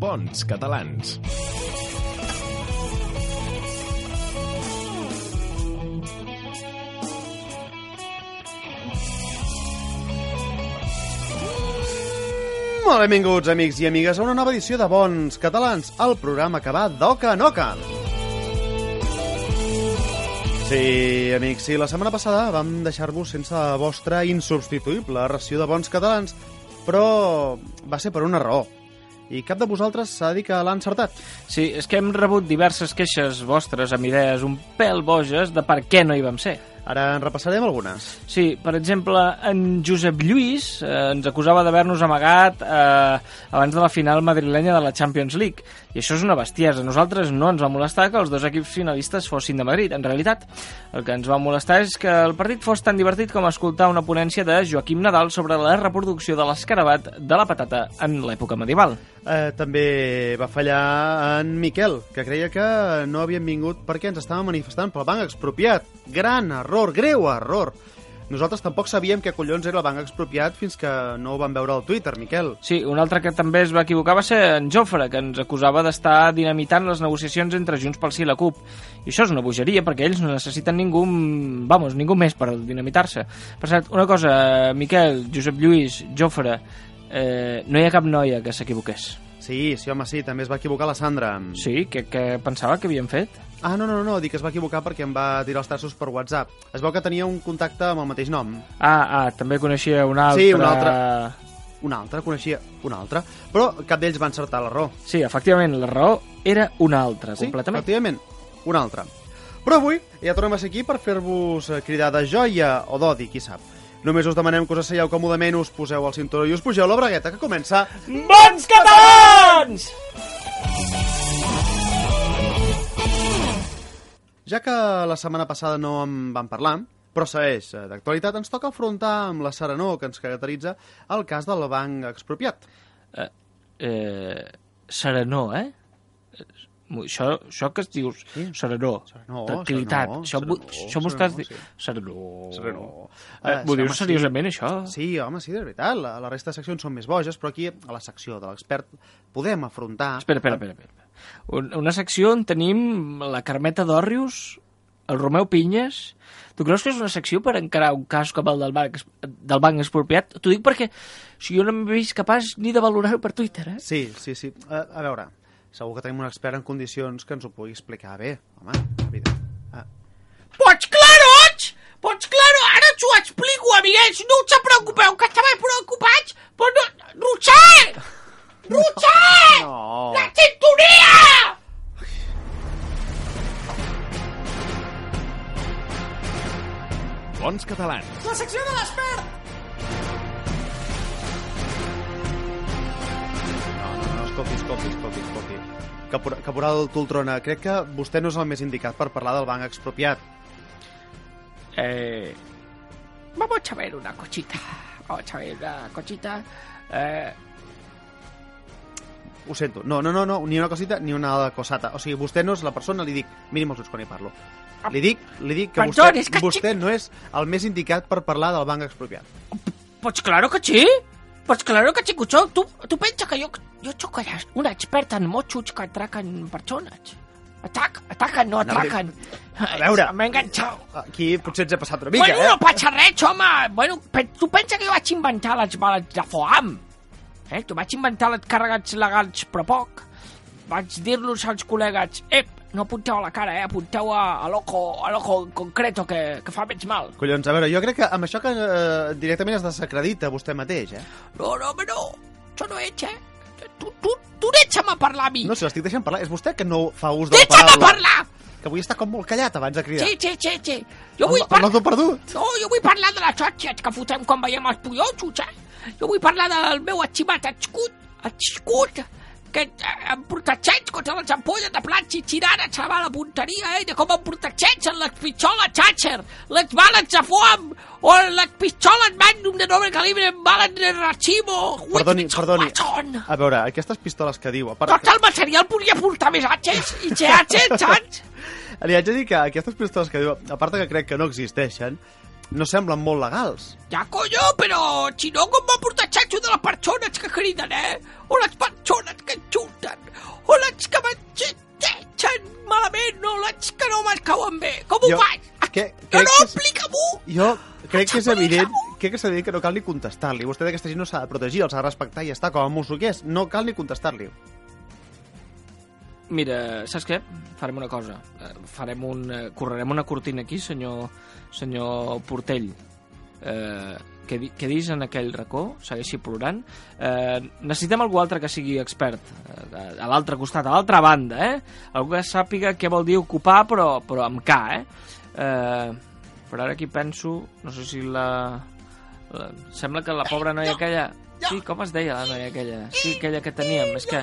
Bons catalans. Molt benvinguts, amics i amigues, a una nova edició de Bons Catalans, el programa que va d'oca en oca. Sí, amics, sí, la setmana passada vam deixar-vos sense la vostra insubstituïble ració de bons catalans, però va ser per una raó. I cap de vosaltres s'ha dit que l'ha encertat. Sí, és que hem rebut diverses queixes vostres amb idees un pèl boges de per què no hi vam ser. Ara en repassarem algunes. Sí, per exemple, en Josep Lluís eh, ens acusava d'haver-nos amagat eh, abans de la final madrilenya de la Champions League. I això és una bestiesa. Nosaltres no ens va molestar que els dos equips finalistes fossin de Madrid. En realitat, el que ens va molestar és que el partit fos tan divertit com escoltar una ponència de Joaquim Nadal sobre la reproducció de l'escarabat de la patata en l'època medieval. Eh, també va fallar en Miquel, que creia que no havien vingut perquè ens estàvem manifestant pel banc expropiat. Gran error, greu error. Nosaltres tampoc sabíem què collons era el banc expropiat fins que no ho vam veure al Twitter, Miquel. Sí, un altre que també es va equivocar va ser en Jofre, que ens acusava d'estar dinamitant les negociacions entre Junts pel Sí i la CUP. I això és una bogeria, perquè ells no necessiten ningú, vamos, ningú més per dinamitar-se. Per cert, una cosa, Miquel, Josep Lluís, Jofre, eh, no hi ha cap noia que s'equivoqués. Sí, sí, home, sí, també es va equivocar la Sandra. Sí? Què, què pensava que havien fet? Ah, no, no, no, dic que es va equivocar perquè em va tirar els traços per WhatsApp. Es veu que tenia un contacte amb el mateix nom. Ah, ah també coneixia un altre... Sí, un altre. Un altre, coneixia un altre. Però cap d'ells va encertar la raó. Sí, efectivament, la raó era una altra, Sí, completament. efectivament, una altra. Però avui ja tornem a ser aquí per fer-vos cridar de joia o d'odi, qui sap. Només us demanem que us asseieu còmodament, us poseu el cinturó i us pugeu la bragueta, que comença... Bons catalans! Ja que la setmana passada no en vam parlar, però segueix eh, d'actualitat, ens toca afrontar amb la serenor que ens caracteritza el cas del banc expropiat. Eh, eh, serenor, eh? Això, això que es dius, Sí. serenor, Serenor, tranquil·litat, serenor, això, serenor, això m'ho estàs serenor, dient? sí. Serenor. Serenor. Eh, Eh, M'ho dius home, sí. seriosament, això? Sí, home, sí, de veritat. La, la resta de seccions són més boges, però aquí, a la secció de l'expert, podem afrontar... Espera, espera, espera. espera. Un- Una secció on tenim la Carmeta d'Òrrius, el Romeu Pinyes... Tu creus que és una secció per encarar un cas com el del banc, del banc expropiat? T'ho dic perquè si jo no m'he vist capaç ni de valorar-ho per Twitter, eh? Sí, sí, sí. A, a veure, segur que tenim un expert en condicions que ens ho pugui explicar bé. Home, evident. Ah. Pues claro, ets! Pues claro, ara us ho explico, amiguets. No us preocupeu, que estava preocupats. Però no... Roger! Roger! No. La sintonia! Bons catalans. La secció de l'expert! Escolti, escolti, escolti, escolti. Capor Caporal Tultrona, crec que vostè no és el més indicat per parlar del banc expropiat. Eh, Vamos a ver una cosita. Vamos a ver una cosita. eh, Ho sento. No, no, no, no, ni una cosita ni una cosata. O sigui, vostè no és la persona, li dic, mínim els ulls quan hi parlo. Li dic, li dic que vostè, vostè no és el més indicat per parlar del banc expropiat. Pues claro que sí. Pues claro que sí, Cuchó. Tu, tu pensa que jo, jo sóc una experta en motxos que atraquen persones. Atac, ataquen, no atraquen. A veure. M'he enganxat. Aquí potser ens he passat una mica, bueno, eh? no passa res, home. Bueno, tu pensa que jo vaig inventar les bales de foam? Eh? Tu vaig inventar les càrregues legals, però poc. Vaig dir-los als col·legues, ep, no apunteu a la cara, eh? Apunteu a, a l'ojo, a l'ojo concreto, que, que fa menys mal. Collons, a veure, jo crec que amb això que eh, directament es desacredita vostè mateix, eh? No, no, home, no. Això no ets, eh? Tu, tu, tu deixa'm parlar a mi. No, si l'estic deixant parlar. És vostè que no fa ús de la deixa'm paraula. parlar! Que avui està com molt callat abans de cridar. Sí, sí, sí, sí. Jo vull parlar... perdut. No, jo vull parlar de les hòsties que fotem quan veiem els pollotxos, eh? Jo vull parlar del meu estimat escut, escut, que eh, em protegeix contra les ampolles de plats i tirades a la punteria, eh? De com em protegeixen les pistoles Thatcher, les bales de foam, o les pistoles Magnum de doble calibre amb bales de racimo. Perdoni, perdoni. Watson. A veure, aquestes pistoles que diu... Part, Tot el material podria portar més H's i CH, saps? li haig de dir que aquestes pistoles que diu, a part que crec que no existeixen, no semblen molt legals. Ja, coño, però si no, com va protegeixo de les persones que criden, eh? O les persones que fotuten, o les que m'enxetxen malament, o les que no m'escauen bé. Com ho Jo- faig? Que, No, no, explica-m'ho! jo crec que és evident crec que és evident que no cal ni contestar-li. Vostè d'aquesta gent no s'ha de protegir, els ha de respectar i ja està, com a mosso que és. No cal ni contestar-li. Mira, saps què? Farem una cosa. Eh, Farem un... eh, Correrem una cortina aquí, senyor, senyor Portell. Eh, que, que dis en aquell racó, segueixi plorant. Eh, necessitem algú altre que sigui expert eh, a l'altre costat, a l'altra banda, eh? Algú que sàpiga què vol dir ocupar, però, però amb K, eh? eh? Però ara aquí penso, no sé si la... la sembla que la pobra noia aquella... Sí, com es deia la noia aquella? Sí, aquella que teníem. És que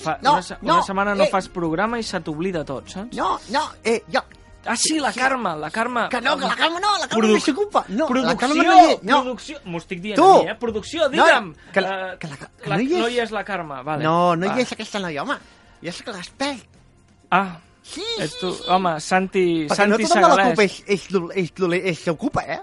fa, No, una, se- una no, setmana no eh. fas programa i se t'oblida tot, saps? No, no, eh, jo... Ah, sí, la Carme, la Carme. Que no, que la Carme no, la Carme Produ- no s'ocupa. No, la Producció, Carme no hi és. No, producció... M'ho estic dient Tu! a mi, eh? Producció, digue'm. que la- Eh, que la- que la, no hi és. no hi és la Carme, vale. no, no Va. hi és aquesta noia, home. Jo sóc l'expert. Ah, Sí, ets tu. Home, Santi, Perquè no Santi tothom de la CUP és, és, és, dolent- és, s'ocupa, eh?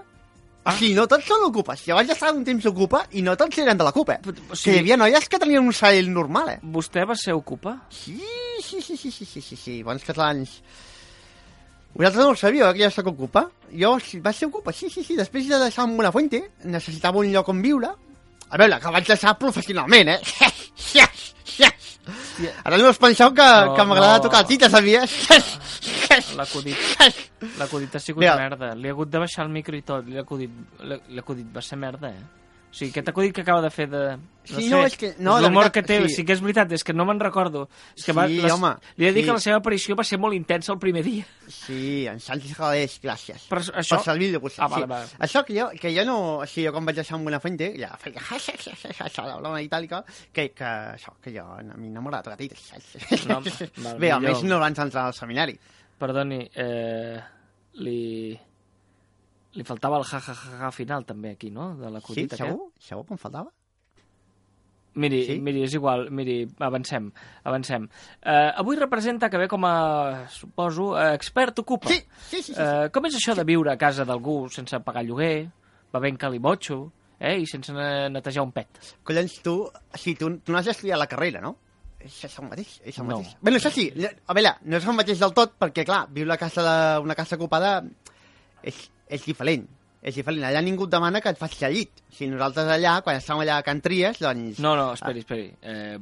Ah. Sí, no tots són ocupes. Jo vaig estar un temps ocupa i no tots eren de la CUP, eh? O O sigui- sigui, hi havia noies que tenien un sall normal, eh? Vostè va ser ocupa? Sí, sí, sí, sí, sí, sí, sí, sí, bons catalans. Vosaltres no ho sabíeu, que jo soc ocupa? Jo vaig ser ocupa, sí, sí, sí. Després de deixar en Buenafuente, necessitava un lloc on viure. A veure, que vaig deixar professionalment, eh? Yes, yes. Ara no us penseu que, No, que m'agrada no. tocar tita, sabies? L'acudit, l'acudit ha sigut Mira. merda. Li ha hagut de baixar el micro i tot. L'acudit va ser merda, eh? O sigui, aquest acudit que acaba de fer de... No Sí, sé, no, és que- no, de l'humor que té, sí. sí. que és veritat, és que no me'n recordo. És que va, Sí, les- home, li he de dir sí. que la seva aparició va ser molt intensa el primer dia. Sí, en Santi Sagalés, gràcies. Però això- Per servir de costat, Ah, vale, sí. vale. Això que jo, que jo no... O sigui, jo quan vaig deixar en Buenafuente, ja feia... Això, la broma itàlica, que, que això, que jo, m'agrada tocar tites. No, Bé, almenys millor. no abans d'entrar al seminari. Perdoni, eh, li... Li faltava el ja-ja-ja final també aquí, no? De Sí, l'acudit aquest. segur? Segur que em faltava? Miri, Sí? miri, és igual, miri, avancem, avancem. Eh, avui representa que ve com a, suposo, eh, expert ocupa. Sí, sí, sí. sí, sí. Eh, com és això de viure a casa d'algú sense pagar lloguer, bevent calibotxo, eh, i sense ne- netejar un pet? Collons, tu... Sí, tu, tu no has estudiat la carrera, no? És, és el mateix, és el No. mateix. Bé, això sí, a veure, no és el mateix del tot, perquè, clar, viure a casa de, una casa ocupada és, és diferent. És diferent. Allà ningú et demana que et facis al llit. Si nosaltres allà, quan estàvem allà a Can Tries, doncs... No, no, esperi, esperi. Eh,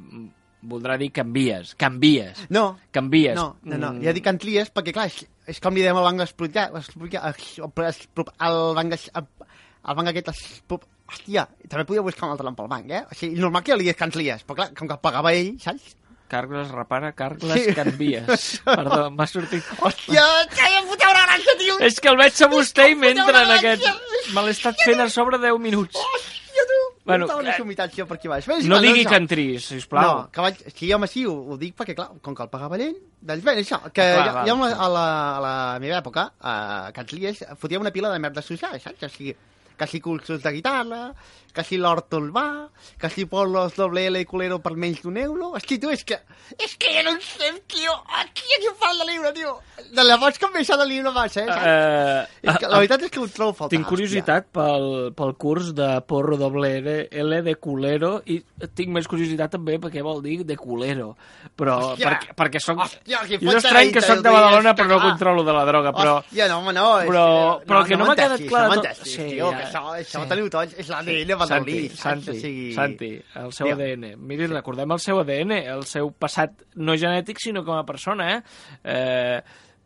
voldrà dir canvies, canvies, No, canvies. no, no, no. Mm, ja dic Can Tries perquè, clar, és, és com li dèiem al banc expropiat, expropiat, el banc, el banc aquest, es- hòstia, també podia buscar un altre nom pel banc, eh? O sigui, normal que jo li digués Can Tries, però clar, com que el pagava ell, saps? Cargles repara, cargles Sí. canvies. Perdó, m'ha sortit... Hòstia, que em fotrà una gràcia, tio! És que el veig a vostè i m'entra en aquest... Me l'he estat fent a sobre 10 minuts. Hòstia, tu! Bueno, una eh, jo, per aquí baix. Bé, No igual, digui que això. entris, sisplau. No, que vaig... Sí, home, sí, ho, ho dic perquè, clar, com que el pagava ell, doncs bé, això, que Ah, clar, una, sí. a, la, a la meva època, a Cats Lies, fotia una pila de merda social, saps? O sigui, que si cursos de guitarra, que si l'hort el va, que si polos doble L i culero per menys d'un euro... Hosti, tu, és que... És que ja no en sé, tio! Aquí, aquí em falta llibre, tio! De llavors que em deixa de llibre massa, eh? Eh, és que la veritat és que ho trobo a faltar. Tinc curiositat pel, pel curs de porro doble L, L de culero i tinc més curiositat també perquè vol dir de culero. Però Hòstia! perquè, perquè soc... Hòstia, que és estrany que de soc de Badalona però no controlo de la droga, però... Hòstia, no, home, no. però- però el que no m'ha quedat clar de No m'entestis, Sí, tio, ja, que això, això sí. teniu tots, és l'ADN badaloní. Santi? Santi, sigui... Santi, el seu Digue'm. ADN. Miri, recordem el seu ADN, el seu passat no genètic, sinó com a persona, eh? eh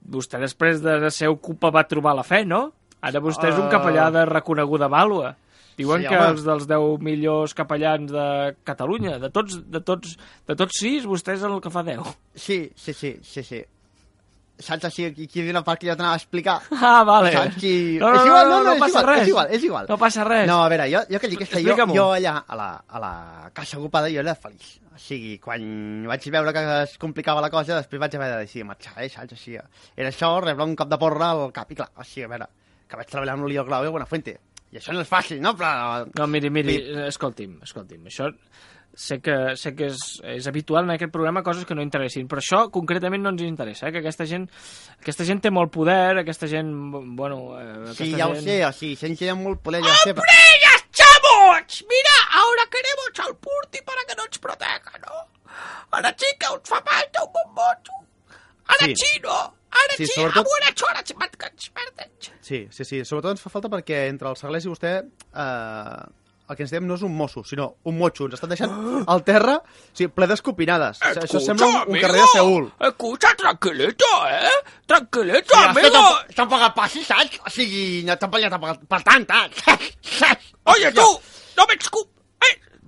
vostè després de ser ocupa va trobar la fe, no? Ara vostè és un Uh. capellà de reconeguda vàlua. Diuen Sí, que home. els dels 10 millors capellans de Catalunya, de tots, de tots, de tots sis, vostè és el que fa 10. Sí, sí, sí, sí, sí. Saps així, aquí, aquí una part que jo t'anava a explicar. Ah, vale. Saps qui... No, no, és igual, no, no, és passa igual, res. És igual, és igual. No passa res. No, a veure, jo, jo que dic és que jo, jo allà a la, a la casa ocupada jo era feliç. O sigui, quan vaig veure que es complicava la cosa, després vaig haver de decidir marxar, eh, saps? O sigui, era això, rebre un cop de porra al cap, i clar, o sigui, a veure, que vaig treballar amb l'Olio Clau i Buenafuente. I això no és fàcil, no? Però... No, miri, miri, escolti'm, escolti'm, això sé que, sé que és, és habitual en aquest programa coses que no interessin, però això concretament no ens interessa, eh? que aquesta gent, aquesta gent té molt poder, aquesta gent, bueno... Eh, Sí, ja ho gent... sé, o sigui, gent que hi ha molt poder, ja ho sé, però... ¡Hombre, ya estamos! Mira, ahora queremos al Purti para que nos proteja, ¿no? Ara sí que us fa falta un bon moto. Ara Sí. sí, no? Ara Sí, sí, sobretot- a bones hores marques verdes. Sí, sí, sí. Sobretot ens fa falta perquè entre el Saglés i vostè eh, el que ens diem no és un mosso, sinó un motxo. Ens estan deixant al terra o sigui, ple d'escopinades. Això, això sembla un, un carrer de Seul. Escucha, tranquilito, eh? Tranquilito, Sí, amigo. tampoc, tampoc et passis, saps? O sigui, no tampoc ja tampoc per tant, saps? Oye, tú, no me escupas.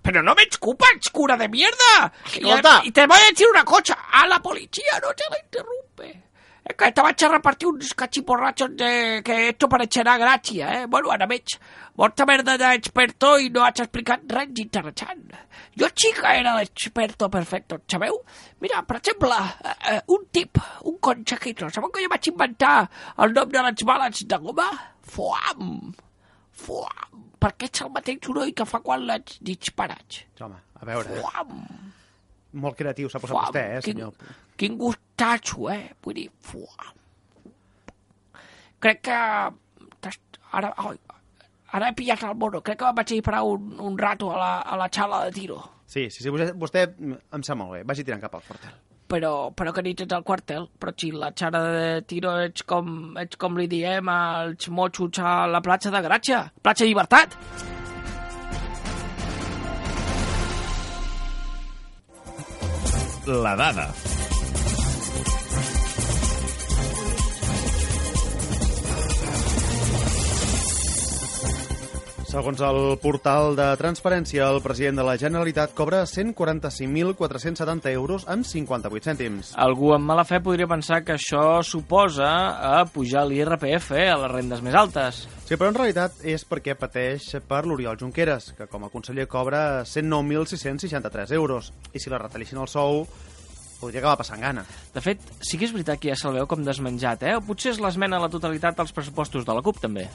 pero no me escupas, cura de mierda. Y, Escolta. y te voy a decir una cosa. A la policía no te la interrumpe. Es que te vaig a repartir uns cachiporrachos de que esto parecerà gràcia, eh? Bueno, ara veig molta merda d'experto i no haig explicat res interessant. Jo que era l'experto perfecto, sabeu? Mira, per exemple, eh, eh, un tip, un consejito. Sabeu que jo vaig inventar el nom de les bales de goma? Foam. Foam. Perquè és el mateix soroll que fa quan l'haig disparat. Home, a veure, eh? Foam. molt creatiu s'ha posat Fuam, vostè, eh, quin, senyor? Quin gustatxo, eh? Vull dir, fuam. Crec que... Ara, ai, ara he pillat el mono. Crec que vaig disparar un, un rato a la, a la xala de tiro. Sí, sí, sí, vostè, vostè em sap molt bé. Vagi tirant cap al quartel. Però, però que nit ets al quartel. Però si la xara de tiro ets com, ets com li diem als motxos a la platja de Gratxa. Platja Llibertat. La dada. Segons el portal de transparència, el president de la Generalitat cobra 145.470 euros amb 58 cèntims. Algú amb mala fe podria pensar que això suposa a pujar l'IRPF a les rendes més altes. Sí, però en realitat és perquè pateix per l'Oriol Junqueras, que com a conseller cobra 109.663 euros. I si la retallissin el sou, podria acabar passant gana. De fet, sí que és veritat que ja se'l veu com desmenjat, eh? O potser és l'esmena a la totalitat als pressupostos de la CUP, també.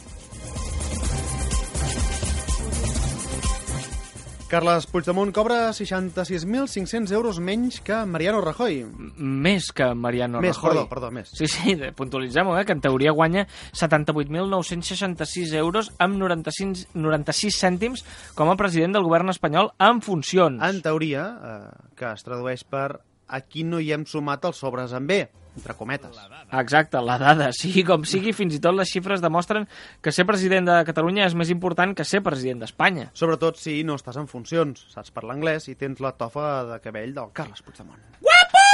Carles Puigdemont cobra 66.500 euros menys que Mariano Rajoy. Més que Mariano més, Rajoy. perdó, perdó, més. Sí, sí, puntualitzem-ho, eh, que en teoria guanya 78.966 euros amb 96, 96 cèntims com a president del govern espanyol en funcions. En teoria, eh, que es tradueix per aquí no hi hem sumat els sobres amb B, entre cometes. Exacte, la dada. Sigui com sigui, fins i tot les xifres demostren que ser president de Catalunya és més important que ser president d'Espanya. Sobretot si no estàs en funcions, saps parlar anglès i tens la tofa de cabell del Carles Puigdemont. Guapo!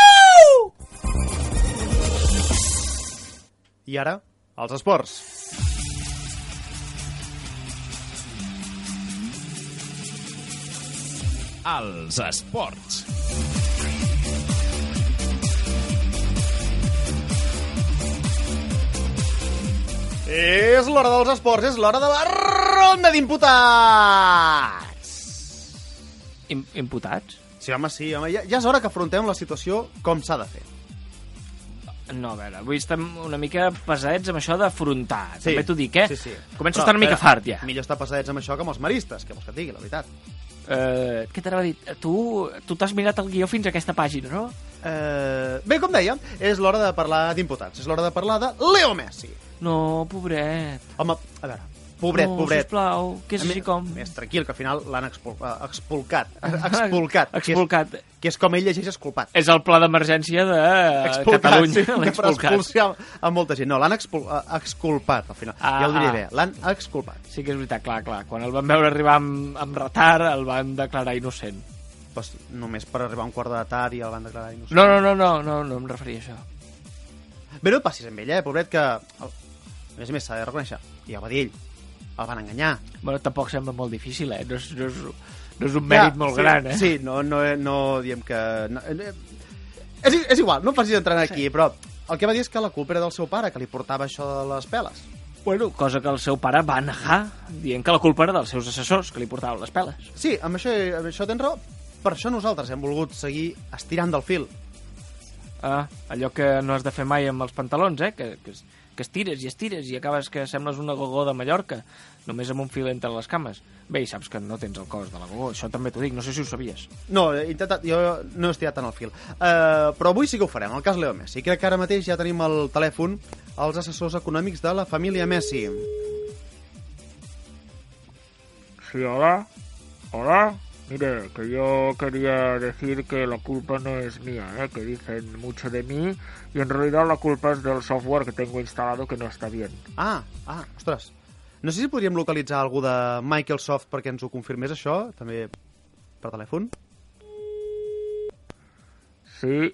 I ara, els esports. Els esports. És l'hora dels esports, és l'hora de la ronda d'imputats! Im imputats? Sí, home, sí, home, ja, ja és hora que afrontem la situació com s'ha de fer. No, a veure, avui estem una mica pesadets amb això d'afrontar. Sí, També t'ho dic, eh? Sí, sí. Començo Però, a estar una mica espera, fart, ja. Millor estar passadets amb això que amb els maristes, que vols que et digui, la veritat. Eh, què t'anava a dir? Tu tu t'has mirat el guió fins a aquesta pàgina, no? Eh, bé, com dèiem, és l'hora de parlar d'imputats. És l'hora de parlar de Leo Messi. No, pobret. Home, a veure, pobret, no, pobret. sisplau, que és així com... Més tranquil, que al final l'han expul eh, expulcat. Expulcat. Expulcat. Que és, que és com ell llegeix exculpat. És el pla d'emergència de Expulcat, Catalunya. sí, l'ha per expulsar a molta gent. No, l'han expul eh, exculpat, al final. Ah, ja ho diré bé, l'han exculpat. Sí que és veritat, clar, clar. Quan el van veure arribar amb, amb retard, el van declarar innocent. Pues, només per arribar a un quart de tard i el van declarar innocent. No, no, no, no, no, no em referia a això. Bé, no passis amb ell, eh, pobret, que... A més a més, s'ha de reconèixer, i ja ho va dir ell, el van enganyar. Bueno, tampoc sembla molt difícil, eh? No és, no és, no és un mèrit molt sí, gran, eh? Sí, no, no, no diem que... No, eh, és, és igual, no em facis entrar aquí, però el que va dir és que la culpa era del seu pare, que li portava això de les peles. Bueno, cosa que el seu pare va negar, dient que la culpa era dels seus assessors, que li portaven les peles. Sí, amb això, amb això tens raó. Per això nosaltres hem volgut seguir estirant del fil. Ah, allò que no has de fer mai amb els pantalons, eh? Que, que, que estires i estires i acabes que sembles una gogó de Mallorca, només amb un fil entre les cames. Bé, i saps que no tens el cos de la gogó, això també t'ho dic, no sé si ho sabies. No, he intentat, jo no he estirat tant el fil. Uh, però avui sí que ho farem, el cas Leo Messi. Crec que ara mateix ja tenim al telèfon els assessors econòmics de la família Messi. Sí, hola? Hola? Mire, que yo quería decir que la culpa no es mía, ¿eh? que dicen mucho de mí y en realidad la culpa es del software que tengo instalado que no está bien. Ah, ah, ostres. No sé si podríem localitzar algú de Microsoft perquè ens ho confirmés això, també per telèfon. Sí,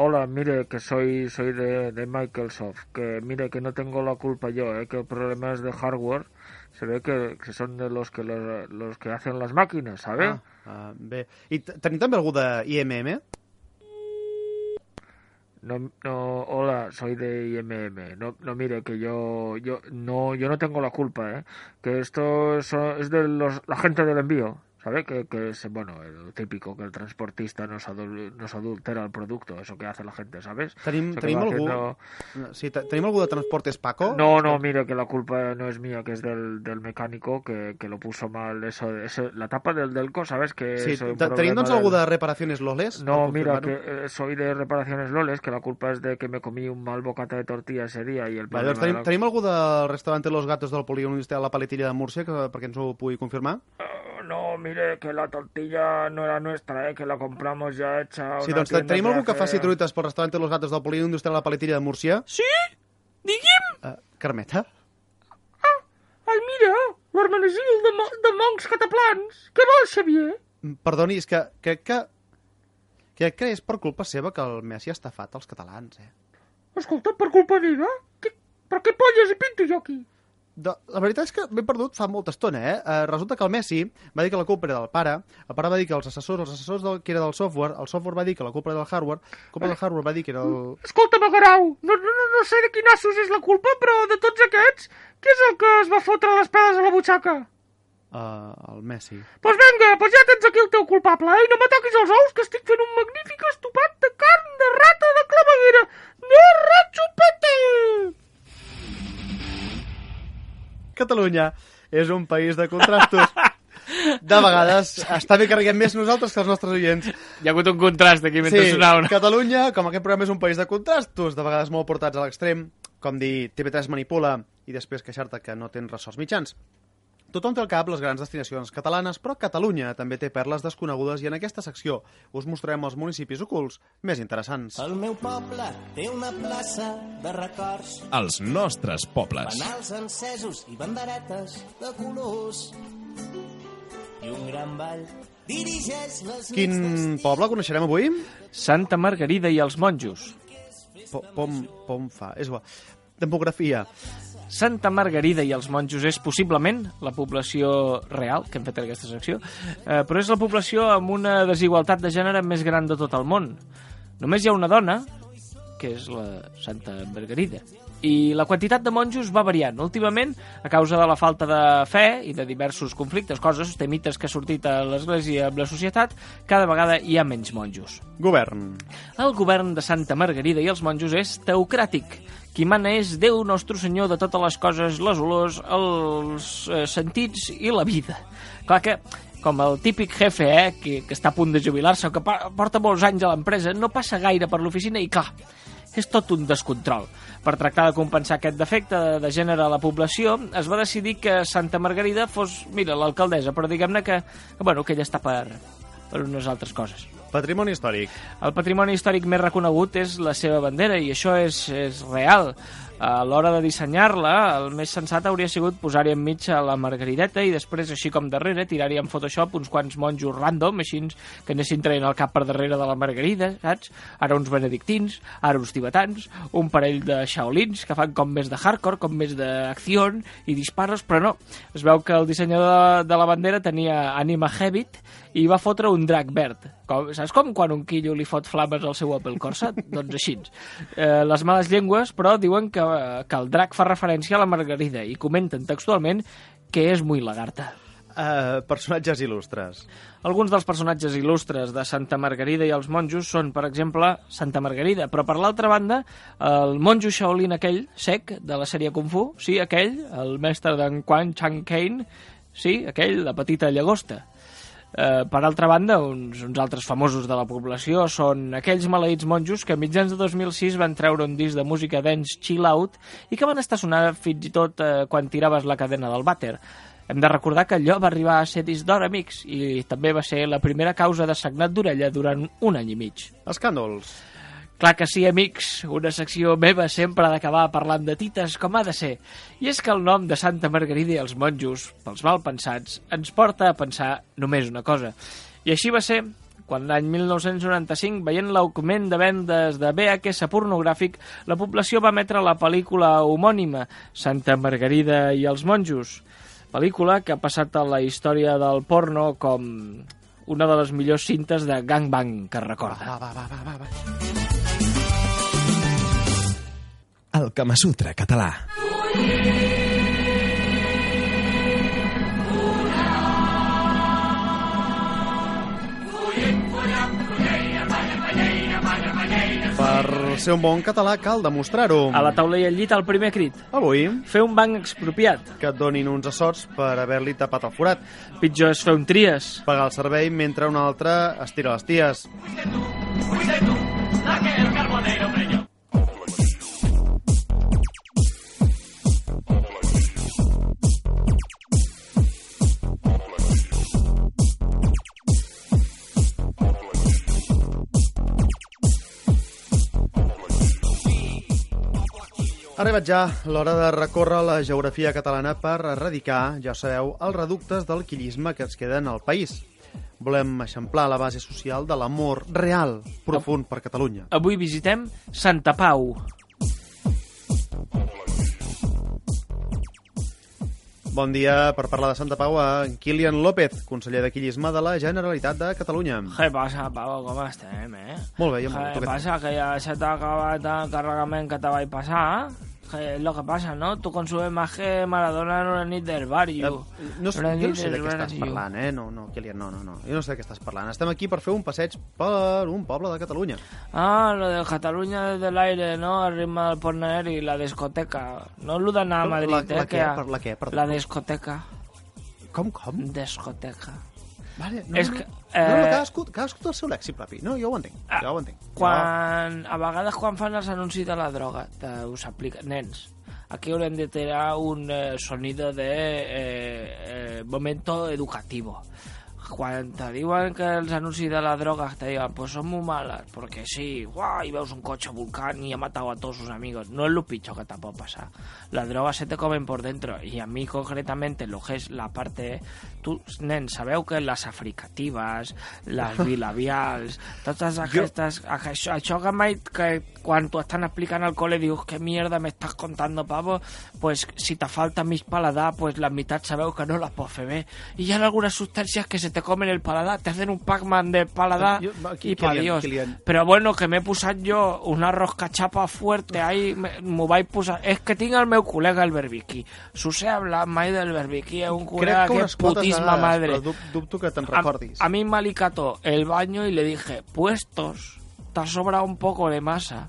hola, mire, que soy, soy de, de Microsoft, que mire que no tengo la culpa yo, ¿eh? que el problema es de hardware, se ve que, que son de los que los, los que hacen las máquinas, ¿sabe? Ah, ah, bé. I tenim també algú de IMM? No, no, hola, soy de IMM. No, no mire que yo, yo, no, yo no tengo la culpa, ¿eh? Que esto es, es de los, la gente del envío, ¿sabe? Que, que es, bueno, el típico que el transportista nos, adul, nos adultera el producto, eso que hace la gente, ¿sabes? Tenim, va algú... haciendo- Sí, te- tenim de Transportes Paco? No, no, mire que la culpa no es mía, que es del, del mecánico que, que lo puso mal. Eso, eso, la tapa del Delco, ¿sabes? Que Sí, tenim del- de Reparaciones Loles? No, mira, que eh, soy de reparaciones Loles, que la culpa es de que me comí un mal bocata de tortilla ese día y el problema tenim, era- tenim algú del restaurant Los Gatos del Polígon Industrial La Paletilla de Múrcia que, perquè ens ho pugui confirmar? Oh, No, mire, que la tortilla no era nuestra, ¿eh? que la compramos ya hecha. a Sí, doncs tenim algú que faci truites pel restaurant Los Gatos del Polígon Industrial La Paletilla de Múrcia? Sí? Digui'm! Uh, Carmeta? Ai, mira, l'hermenesil de, mo de moncs cataplans. Què vol, Xavier? Mm, Perdoni, és que crec que... Crec que és per culpa seva que el Messi ha estafat els catalans, eh? Escolta, per culpa meva? Que... Per què polles hi pinto jo aquí? De, la veritat és que m'he perdut fa molta estona, eh? eh? Resulta que el Messi va dir que la culpa era del pare, el pare va dir que els assessors, els assessors del, que era del software, el software va dir que la culpa era del hardware, la culpa del hardware va dir que era el... Escolta, Magarau, no, no, no, no sé de quin assos és la culpa, però de tots aquests, qui és el que es va fotre les peles a la butxaca? Uh, el Messi. Pues vinga, pues ja tens aquí el teu culpable, eh? I no m'ataquis els ous, que estic fent un magnífic estopat de carn de rata de claveguera. No ratxupete! Catalunya és un país de contrastos. De vegades està bé que riguem més nosaltres que els nostres oients. Hi ha hagut un contrast aquí mentre Sí, sonava una... Catalunya, com aquest programa és un país de contrastos, de vegades molt portats a l'extrem, com dir TV3 manipula i després queixar-te que no tens ressorts mitjans. Tothom té al cap les grans destinacions catalanes, però Catalunya també té perles desconegudes i en aquesta secció us mostrarem els municipis ocults més interessants. El meu poble té una plaça de records, Els nostres pobles. fanals encesos i banderetes de colors. I un gran ball dirigeix les Quin poble coneixerem avui? Santa Margarida i els monjos. Po- Pom, pom fa, és igual. Demografia. Santa Margarida i els monjos és possiblement la població real que hem fet en aquesta secció, eh, però és la població amb una desigualtat de gènere més gran de tot el món. Només hi ha una dona, que és la Santa Margarida, i la quantitat de monjos va variant. Últimament, a causa de la falta de fe i de diversos conflictes, coses, temites que ha sortit a l'Església amb la societat, cada vegada hi ha menys monjos. Govern. El govern de Santa Margarida i els monjos és teocràtic. Qui mana és Déu Nostre Senyor de totes les coses, les olors, els eh, sentits i la vida. Clar que, com el típic jefe, eh, que, que està a punt de jubilar-se o que porta molts anys a l'empresa, no passa gaire per l'oficina i, clar, és tot un descontrol. Per tractar de compensar aquest defecte de, gènere a la població, es va decidir que Santa Margarida fos, mira, l'alcaldessa, però diguem-ne que, que, bueno, que ella està per, per unes altres coses. Patrimoni històric. El patrimoni històric més reconegut és la seva bandera i això és, és real. A l'hora de dissenyar-la, el més sensat hauria sigut posar-hi enmig a la margarideta i després, així com darrere, tirar-hi en Photoshop uns quants monjos random, així que anessin traient el cap per darrere de la margarida, saps? Ara uns benedictins, ara uns tibetans, un parell de shaolins que fan com més de hardcore, com més d'acció i disparos, però no. Es veu que el dissenyador de, de la bandera tenia ànima Heavit i va fotre un drac verd. Com, saps com quan un quillo li fot flames al seu Opel Corsa? doncs així. Eh, les males llengües, però, diuen que, que el drac fa referència a la margarida i comenten textualment que és muy lagarta. Uh, personatges il·lustres. Alguns dels personatges il·lustres de Santa Margarida i els monjos són, per exemple, Santa Margarida, però per l'altra banda, el monjo Shaolin aquell, sec, de la sèrie Kung Fu, sí, aquell, el mestre d'en Quan Chang Kane, sí, aquell, la petita llagosta. Eh, per altra banda, uns, uns altres famosos de la població són aquells maleïts monjos que a mitjans de 2006 van treure un disc de música dance chill out i que van estar sonant fins i tot eh, quan tiraves la cadena del vàter. Hem de recordar que allò va arribar a ser disc d'or, amics, i també va ser la primera causa de sagnat d'orella durant un any i mig. Escàndols. Clar que sí, amics, una secció meva sempre ha d'acabar parlant de tites com ha de ser. I és que el nom de Santa Margarida i els monjos, pels malpensats, ens porta a pensar només una cosa. I així va ser quan l'any 1995, veient l'augment de vendes de VHS pornogràfic, la població va emetre la pel·lícula homònima Santa Margarida i els monjos, pel·lícula que ha passat a la història del porno com una de les millors cintes de gangbang que recorda. Va, va, va, va, va. El Kama Sutra català. Per ser un bon català cal demostrar-ho. A la taula i al llit, el primer crit. Avui, Fer un banc expropiat. que et donin uns assots per haver-li tapat el forat. Pitjor és fer un tries. Pagar el servei mentre un altre estira les ties. Ha arribat ja l'hora de recórrer la geografia catalana per erradicar, ja sabeu, els reductes del quillisme que ens queden al país. Volem eixamplar la base social de l'amor real, profund per Catalunya. Avui visitem Santa Pau. Bon dia per parlar de Santa Pau a Kilian López, conseller de quillisme de la Generalitat de Catalunya. Què passa, Pau? Com estem, eh? Molt bé, ja molt Què bé. passa? Que ja se t'ha acabat el carregament que te vaig passar? Que és lo que passa, no? Tu consumes más que Maradona en una nit del barrio. Eh, No, sé- Una jo no sé de què estàs parlant, eh? No, no, Kilian, no, no, no. Jo no sé de què estàs parlant. Estem aquí per fer un passeig per un poble de Catalunya. Ah, lo de Cataluña desde el aire, ¿no? Al ritmo del porno y la discoteca. No lo dan a La- Madrid, la- eh? la què? Per la què? Perdó. La discoteca. Com, com? Discoteca. Vale, no, És no, que, no, no, eh, cadascú, cadascú té el seu lèxic propi. No, jo ho entenc, Ah, jo ho entenc. Quan, a vegades quan fan els anuncis de la droga, te, us aplica... Nens, aquí haurem de tirar un eh, sonido de eh, eh, momento educativo. Quan te diuen que els anuncis de la droga te diuen pues son muy malas, porque sí, guau, y veus un coche volcán y ha matado a todos sus amigos. No es lo picho que te puede pasar. Las drogas se te comen por dentro y a mí concretamente lo que es la parte... Tu, nen, sabeu que les africatives, les bilabials, totes aquestes... Això, això que, mai, que quan t'ho estan explicant al cole dius que mierda me estás contando, pavo, pues si te falta mig paladar, pues la mitad sabeu que no las pots fer bé. I hi ha algunes substàncies que se te comen el paladar, te hacen un Pac-Man de paladar Jo- va, aquí, i pa Kilian, Dios. Kilian. Però bueno, que m'he posat jo una roscachapa fuerte ahí, me- m'ho vaig posar... És que tinc el meu col·lega el Berbiqui. S'us he hablat mai del Berbiqui, és un col·lega que quotes putísima madre. però dub, dubto que te'n A, recordis. a mí me alicató el baño y le dije, puestos, te ha sobrado un poco de masa.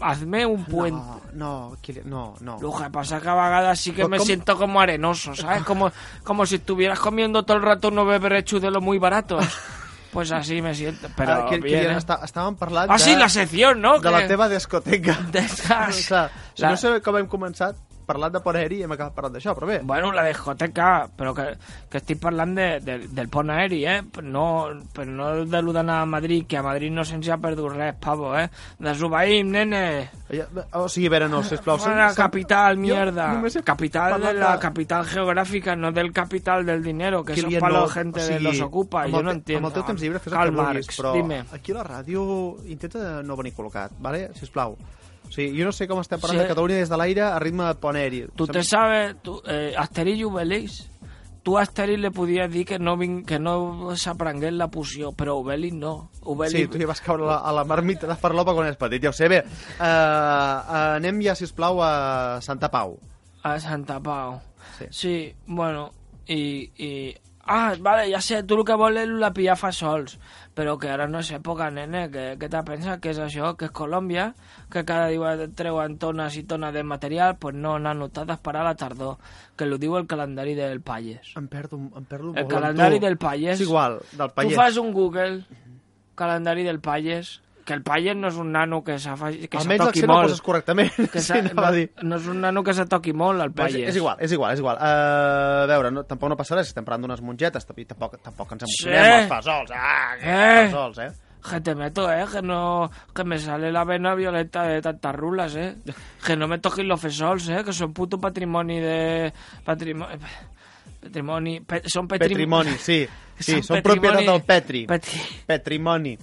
Hazme un puente. No, no, no, que pasa que a vegades sí que Pero me siento como arenoso, ¿sabes? Como, como si estuvieras comiendo todo el rato unos beberechus de los muy baratos. Pues así me siento. Pero Ah, Ki- bien, Kilian, ¿eh? està, estàvem parlant Ah, sí, la sección, ¿no? de la Que- teva discoteca. de- O sigui, si La- no sé com hem començat parlant de aeri i hem acabat parlant d'això, però bé. Bueno, la discoteca, pero que, que estoy hablando de, de- del pont aeri, eh? No, però no de lo d'anar a Madrid, que a Madrid no se'ns ha perdut res, pavo, eh? De Zubaim, nene. O sigui, a veure, no, sisplau. Sem- sem- capital, Jo mierda. he Capital de parlat la capital geográfica, no del capital del dinero, que Kilian, para no, la gente o de los ocupa, el no te- entiendo. Amb el teu temps llibre fes el que vulguis, però dime. aquí a la ràdio intenta no venir col·locat, vale? sisplau. O sigui, jo no sé com estem parlant Sí. de Catalunya des de l'aire a ritme de pont aeri. Tú te sabes, tú, eh, Asterix i Obelix, tú a Asterix le podías dir que no, vin, que no s'aprengués la poció, però Obelix no. Obelix... Sí, tu ja vas caure a la, a la marmita de farlopa quan eres petit, ja ho sé. Bé, uh, anem ja, si us plau, a Santa Pau. A Santa Pau. Sí. Sí, bueno, i... i... Ah, vale, ja sé, tu el que vols és la pillafa sols, però que ara no és època, nene, que, que te penses que és això, que és Colòmbia, que cada dia treuen tones i tones de material, pues no, nano, t'has d'esperar la tardor, que lo diu el calendari del Pallès. Em perdo, em perdo El calendari tu. del Pallès. És igual, del Tu Pallès. fas un Google, calendari del Pallès, que el paien no és un nano que que se Almenys toqui molt. poses correctament. Que sí, no, a dir. no és un nano que se toqui molt, el És, paies. és igual, és igual, és igual. Uh, a veure, no, tampoc no passarà si estem parlant d'unes mongetes, tampoc, tampoc ens emocionem Sí. els fasols. Ah, que Eh. fasols, eh? Que te meto, eh, que no, que me sale la vena violeta de tantas rulas, eh. Que no me toquen los fesols, eh, que son puto patrimoni de... Patrimoni... Patrimoni... Pe, son petri- Petrimoni, sí. Sí, Son són propietat patrimoni- del Petri. Petri... Petrimoni.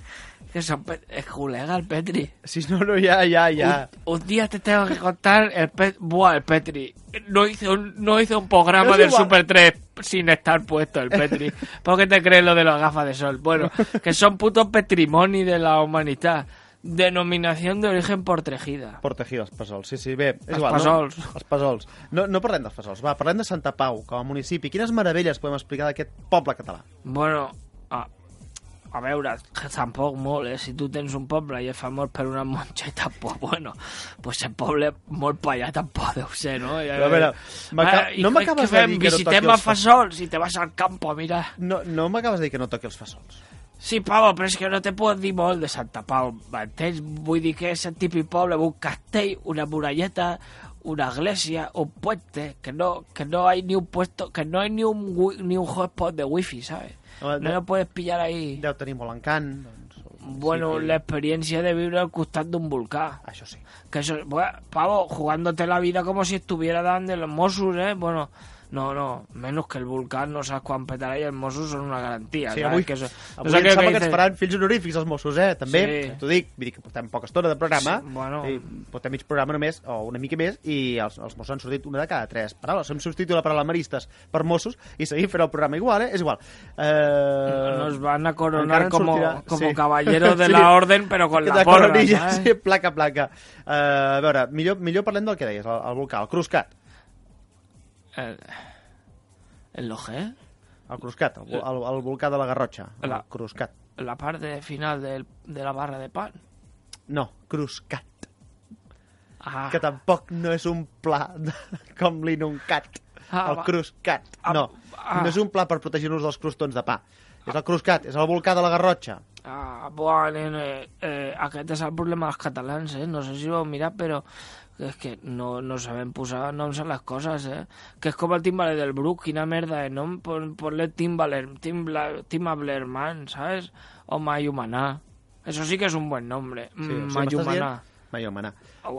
Que son... Es colega el Petri. Si no, no, ya, ya, ya. Un, un día te tengo que contar el Petri... Buah, el Petri. No hizo un, no hizo un programa del igual. Super 3 sin estar puesto el Petri. ¿Por qué te crees lo de las gafas de sol? Bueno, que son putos patrimoni de la humanidad. Denominación de origen por tejida. Protegir els pesols, sí, sí, bé, és Els igual. No? Els. No, no parlem dels va, parlem de Santa Pau, com a municipi. Quines meravelles podem explicar d'aquest poble català? Bueno, a, a veure, que tampoc molt, eh? Si tu tens un poble i és famós per una monxeta, pues bueno, pues el poble molt pa allà tampoc deu ser, no? I, Però a veure, m'aca- i no m'acabes de dir que no toqui els fa- Fasols i te vas al campo a mirar. No, no m'acabes de dir que no toqui els fasols. Sí, Pavo, però és que no te puedo dir molt de Santa Pau, m'entens? Vull dir que és el típic poble, un castell, una muralleta, una iglesia, un puente, que no, que no hay ni un puesto, que no hay ni un, ni un hotspot de wifi, ¿sabes? No de- lo puedes pillar ahí. Deu tenir molt encant. Doncs, Bueno, sí, la experiencia de vivir al costat d'un volcà. Això sí. Que eso, bueno, pavo, jugándote la vida como si estuviera dando los Mossos, ¿eh? Bueno, no, no, menos que el volcán, no sabes cuán petará y el Mossos son una garantía. Sí, avui, que eso, avui eso em que- sembla que que ens faran fills honorífics els Mossos, eh? També, Sí. t'ho dic, vull dir que portem poca estona de programa, Sí, bueno. i portem mig programa només, o una mica més, i els, els Mossos han sortit una de cada tres paraules. Hem substituït la paraula maristes per Mossos i seguim fent el programa igual, eh? És igual. Eh... Nos van a coronar en como, sortirà- como sí. caballeros de Sí. la orden, pero con la porra, ¿sabes? sí, placa, placa. Uh, a veure, millor, millor parlem del que deies, el, el volcà, el Cruscat. El, el Loge, El Cruscat, el, el, el volcà de la Garrotxa. El La- Cruscat. la parte final del- de la barra de pan. No, Cruscat. Ah, que tampoc no és un pla de, com l'inuncat, Ah, el va. cruscat. Ah, No, ah. no és un pla per protegir-nos dels crostons de pa. És el cruscat, és el volcà de la Garrotxa. Ah, buah, nene, eh, aquest és el problema dels catalans, eh? No sé si ho heu mirat, però és que no, no sabem posar noms a les coses, eh? Que és com el Timbaler del Brook, quina merda de nom, pon, ponle Timbaler, Timbla, Timablerman, ¿sabes? O Mayumaná. Eso sí que es un buen nombre, Sí, o sigui, Mayumaná. Dient- Mayumaná.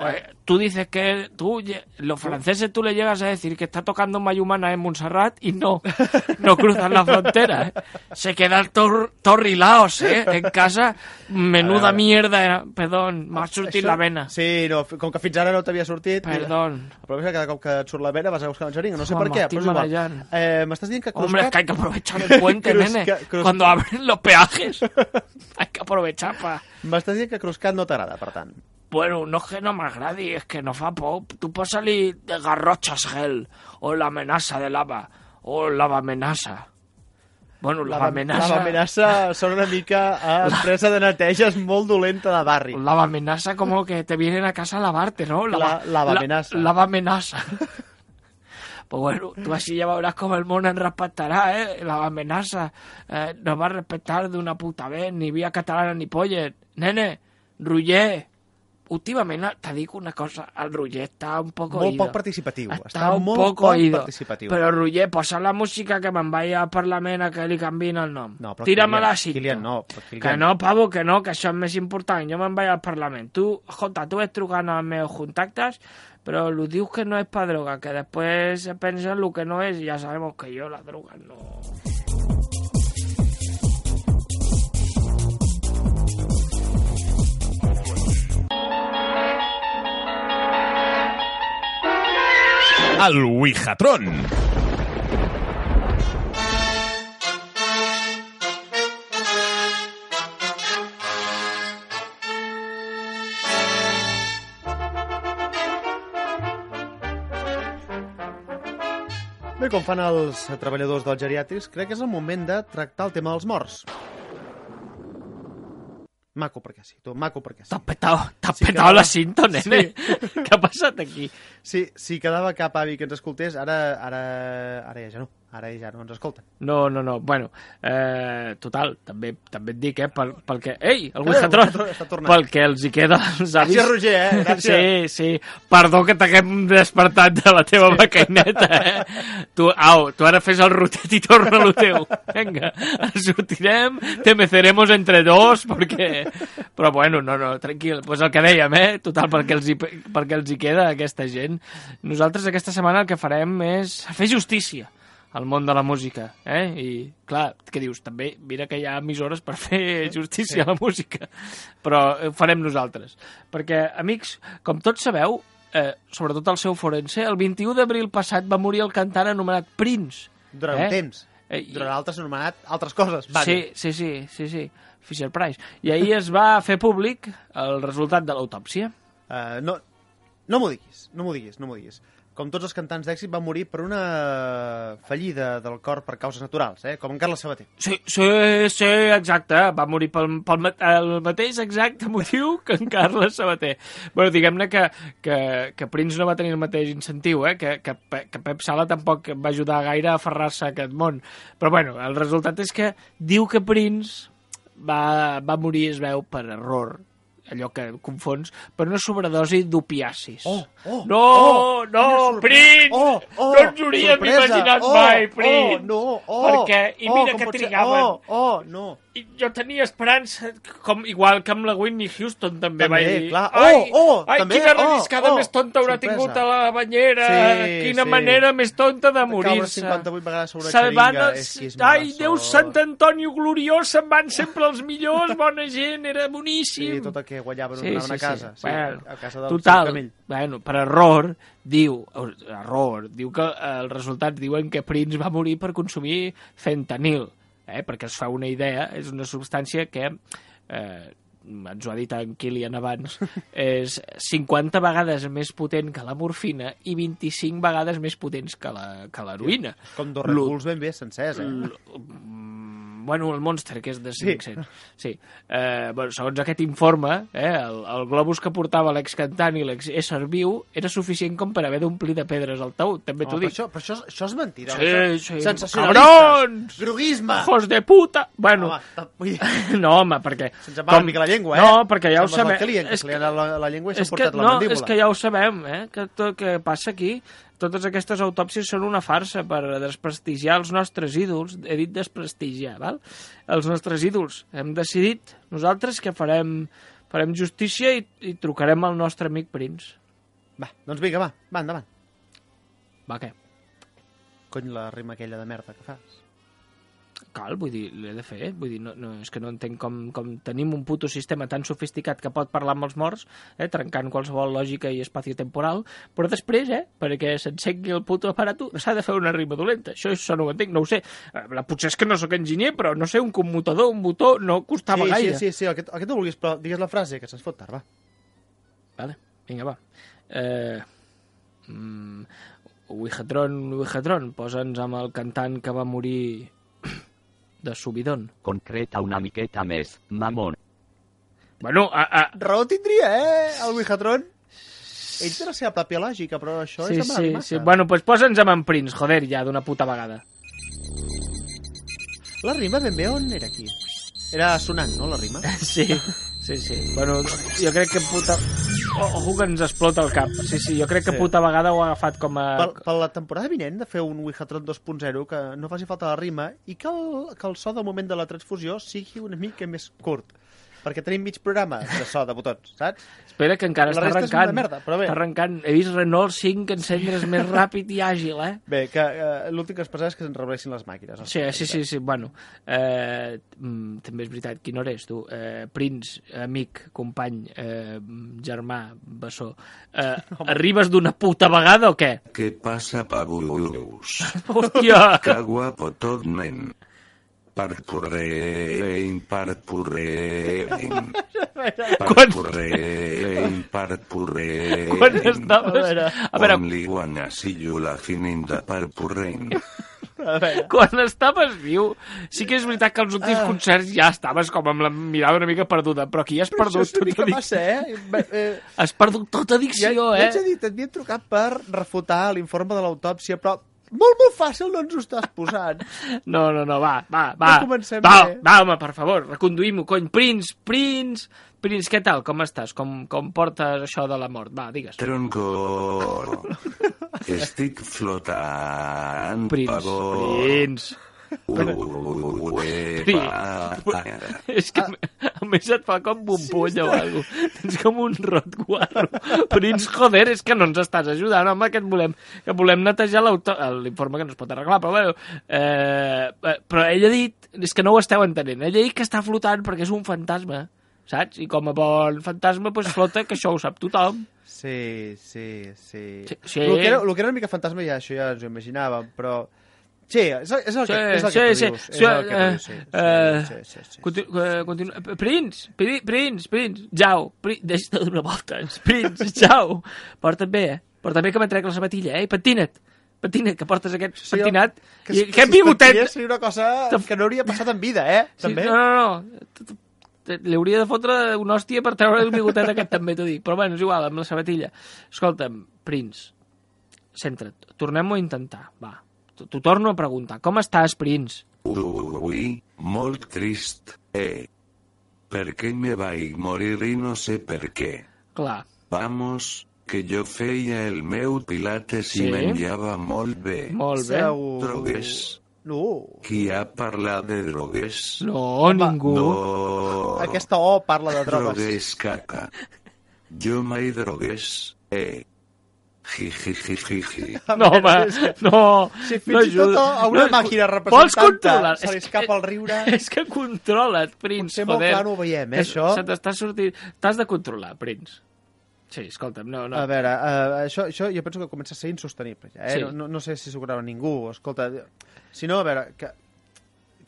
Eh, Tú dices que tú, los franceses tú le llegas a decir que está tocando Mayumana en Montserrat y no, no cruzan la frontera. ¿eh? Se quedan tor torrilaos, ¿eh? En casa, menuda A veure. mierda, eh, perdón, m'ha sortit Això- la vena. Sí, no, com que fins ara no t'havia sortit... Perdón. Problema és que cada cop que et surt la vena vas a buscar una xeringa, no sé Home, per què, però és igual. Eh, M'estàs dient que cruscat... Hombre, que hay que aprovechar el puente, Cruzca- nene. Cuando abren los peajes. hay que aprovechar para... M'estàs dient que cruscat no t'agrada, per tant. Bueno, no és que no m'agradi, és que no fa por. Tu salir de garrotxes gel, o l'amenaça de lava, o lava amenaça. Bueno, lava amenaça... La amenaça sona una mica a empresa de neteges molt dolenta de barri. Lava amenaza como que te vienen a casa a lavarte, ¿no? La- lava amenaza. La, lava amenaza. pues bueno, tú así ya verás como el mono en respetará, ¿eh? Lava amenaza. Eh, no va a respetar de una puta vez, ni vía catalana ni pollet. Nene, Ruller. Últimament, te dic una cosa, el Roger està un poc Molt oído. poc participatiu. Està, Està un molt poc poc oído. participatiu. Però, Roger, posa la música que me'n vaig al Parlament a que li canvin el nom. No, però Tírame-la Kilian- així. Kilian no, Kilian- Que no, pavo, que no, que això és més important. Jo me'n vaig al Parlament. Tu, Jota, tu ves trucant als meus contactes, però el dius que no és pa droga, que després se pensa en el que no és i ja sabemos que jo la droga no... El Ouijatron. Bé, com fan els treballadors dels geriàtrics, crec que és el moment de tractar el tema dels morts. Maco perquè sí, tu, maco perquè sí. T'has petado, t'has Sí, petado que- la cinta, nene. Què ha passat aquí? Sí, si quedava cap avi que ens escoltés, ara, ara, ara ja no. Ara ja no ens escolten. No, no, no. Bueno, eh, total, també, també et dic, eh, pel, pel que... Ei, el Eh, està tornant. Pel que els hi queda als avis... Gràcies, Roger, eh? Gràcies. Sí, sí. Perdó que t'haguem despertat de la teva sí. maquineta, eh? Tu, au, tu ara fes el rotet i torna lo teu. Vinga, sortirem, te meceremos entre dos, perquè... Però bueno, no, no, tranquil. Pues el que dèiem, eh? Total, perquè els hi, perquè els hi queda aquesta gent. Nosaltres aquesta setmana el que farem és fer justícia al món de la música, eh? I, clar, què dius? També, mira que hi ha emissores per fer justícia a la música, però ho farem nosaltres. Perquè, amics, com tots sabeu, eh, sobretot el seu forense, el 21 d'abril passat va morir el cantant anomenat Prince. Durant Eh? un temps. Eh, i- Durant altres anomenat altres coses. Sí, Vaja. sí, sí, sí, sí, Fisher Price. I ahir es va fer públic el resultat de l'autòpsia. Uh, no no m'ho diguis, no m'ho diguis, no m'ho diguis. Com tots els cantants d'èxit, va morir per una fallida del cor per causes naturals, eh? com en Carles Sabater. Sí, sí, sí, exacte. Va morir pel, pel ma- el mateix exacte motiu que en Carles Sabater. bueno, diguem-ne que, que, que Prince no va tenir el mateix incentiu, eh? que, que, que Pep Sala tampoc va ajudar gaire a aferrar-se a aquest món. Però bueno, el resultat és que diu que Prince va, va morir, es veu, per error allò que confons, per una sobredosi d'opiacis. Oh, oh, no, oh, no. Prince! Oh, oh, no ens hauríem sorpresa. imaginat oh, mai, Prince! Oh, no, oh, Perquè, i oh, mira com que pot ser? trigaven. Oh, oh, no. I jo tenia esperança, com, igual que amb la Whitney Houston també, També, vaig dir. clar. Ai, Oh, oh, ai, també, quina oh, relliscada oh, més tonta haurà sorpresa. tingut a la banyera, Sí, quina sí. manera més tonta de morir-se. 58 vegades sobre xeringa, els... és que és Ai, Déu. Sant Antònio gloriós, se'n van sempre els millors, bona gent, era Sí, boníssim. tot el que guanyaven Sí, anaven sí, a casa. sí. Sí, Bueno, a casa del Total, bueno, per error, diu, error, diu que eh, els resultats diuen que Prince va morir per consumir fentanil, eh, perquè es fa una idea, és una substància que, eh, ens ho ha dit en Kilian abans, és 50 vegades més potent que la morfina i 25 vegades més potents que la- que l'heroïna. Com dos Bulls ben bé sencers, eh? L- bueno, el Monster, que és de 500. Sí. Eh, bueno, segons aquest informe, eh, el, el globus que portava l'excantant i l'exésser viu era suficient com per haver d'omplir de pedres el taüt, també t'ho Oh, però, dic. això, però això, això és mentira. Sí, això, sí. Sensacionalistes. Cabrons! Groguisme! Hijos de puta! Bueno, Home, no, home, perquè... sense pagar una mica la llengua, eh? No, perquè ja ho sabem. Client, que És anat la, la llengua i s'ha és que, portat la no, mandíbula. és que ja ho sabem, eh? Que tot que passa aquí, totes aquestes autòpsies són una farsa per desprestigiar els nostres ídols. He dit desprestigiar, val? Els nostres ídols. Hem decidit nosaltres que farem, farem justícia i, i trucarem al nostre amic Prince. Va, doncs vinga, va, va, endavant. Va, què? Cony, la rima aquella de merda que fas. Cal, vull dir, l'he de fer. Vull dir, no, no, és que no entenc com, com tenim un puto sistema tan sofisticat que pot parlar amb els morts, eh, trencant qualsevol lògica i espacio-temporal, però després, eh, perquè s'encengui el puto aparato, s'ha de fer una rima dolenta. Això, això no ho entenc, no ho sé. Eh, Potser és que no sóc enginyer, però no sé, un commutador, un botó, no costava sí, gaire. sí, sí, sí, el que, el que tu vulguis, però digues la frase, que se'ns fot tard, va. Vale, vinga, va. Eh, mm, Wijatron, Wijatron, posa'ns amb el cantant que va morir de subidon. Concreta una miqueta més, mamon. Bueno, a, a, Raó tindria, eh, el Wijatron? Ell té la seva pròpia lògica, però això Sí, és de sí, massa. sí. Bueno, doncs pues posa'ns amb en Prince, joder, ja, d'una puta vegada. La rima ben bé on era aquí? Era sonant, no, la rima? Sí, sí, sí. Bueno, jo crec que puta... Ojo que ens explota el cap. Sí, sí, jo crec que Sí. puta vegada ho ha agafat com a... Per, per la temporada vinent de fer un Wijatron 2.0 que no faci falta la rima i que el, que el so del moment de la transfusió sigui una mica més curt. Perquè tenim mig programa de so de botons, saps? Espera, que encara La està resta és arrencant. una merda, però bé. Està arrencant. He vist Renault 5 encendre's més ràpid i àgil, eh? Bé, que eh, l'últim que es passa és que se'n rebleixin les màquines. Sí, sí, sí, sí, bueno. Eh, mm, també és veritat, quin hora és, tu? Eh, Prince, amic, company, eh, germà, bessó. Eh, arribes d'una puta vegada o què? Què passa, pavulus? Hòstia! Que guapo tot, nen. Parpurrein, parpurrein. Parpurrein, parpurrein. Quan estaves... A veure, Quan li guanyes i la finin de parpurrein. A veure, quan estaves viu, sí que és veritat que als últims concerts ja estaves com amb la mirada una mica perduda, però aquí has però això perdut és tota massa, addicció. eh? Eh Has perdut tota ja, addicció, ja eh? haig de dir, t'havien trucat per refutar l'informe de l'autòpsia, però molt, molt fàcil no ens ho estàs posant. No, no, no, va, va, va. No comencem va, bé. va, home, per favor, reconduïm-ho, cony. Prince, Prince, Prince, què tal? Com estàs? Com, com portes això de la mort? Va, digues. Tronco. Estic flotant. Pavor. Prince. Uepa. És que a més et fa com bombolla o alguna cosa. Tens com un rot guarro. Prince, joder, és que no ens estàs ajudant, home, que et volem, que volem netejar l'auto- l'informe que no es pot arreglar, però bueno, eh, eh, però ell ha dit, és que no ho esteu entenent, ell ha dit que està flotant perquè és un fantasma, saps? I com a bon fantasma, doncs flota, que això ho sap tothom. Sí, sí, sí. Sí, sí. El, que era, el que era una mica fantasma ja, això ja ens ho imaginàvem, però... Sí, és, és el que, és el sí, que sí, tu dius. sí, és el que tu eh, dius, sí. eh, sí, sí, sí, sí. Continu eh, continu eh, Prince, Pri- Prince, Prince, Jau, Pri deixa de donar voltes, Prince, Jau, porta't bé, eh? Porta't bé que m'entrec la sabatilla, eh? Patina't, patina't, que portes aquest Sí, pentinat. Que, I que, aquest bigotet... pentinés Seria una cosa que no hauria passat en vida, eh? Sí, També. no, no, no. Li hauria de fotre una hòstia per treure el bigotet aquest també, t'ho dic. Però bueno, és igual, amb la sabatilla. Escolta'm, Prince, centra't. Tornem-ho a intentar, va. T'ho torno a preguntar. Com estàs, Prince? Ui, molt trist, eh. Per què me vaig morir i no sé per què. Clar. Vamos, que jo feia el meu pilates Sí. i menjava molt bé. Molt bé. Segur. Drogues. No. Qui ha parlat de drogues? No, ningú. No. Aquesta O parla de drogues. Drogues caca. Jo mai drogues, eh. Jijijijiji. No, home, no. Si fins no i tot a una No, màquina Vols representant controlar? se li escapa el riure. És que controla't, Prince, Potser molt clar no ho veiem, eh, això. Se t'està sortint... T'has de controlar, Prince. Sí, escolta'm, no, no. A veure, uh, això, això jo penso que comença a ser insostenible. Ja, eh? Sí. no, no, no sé si s'ho grava ningú. Escolta, si no, a veure, que,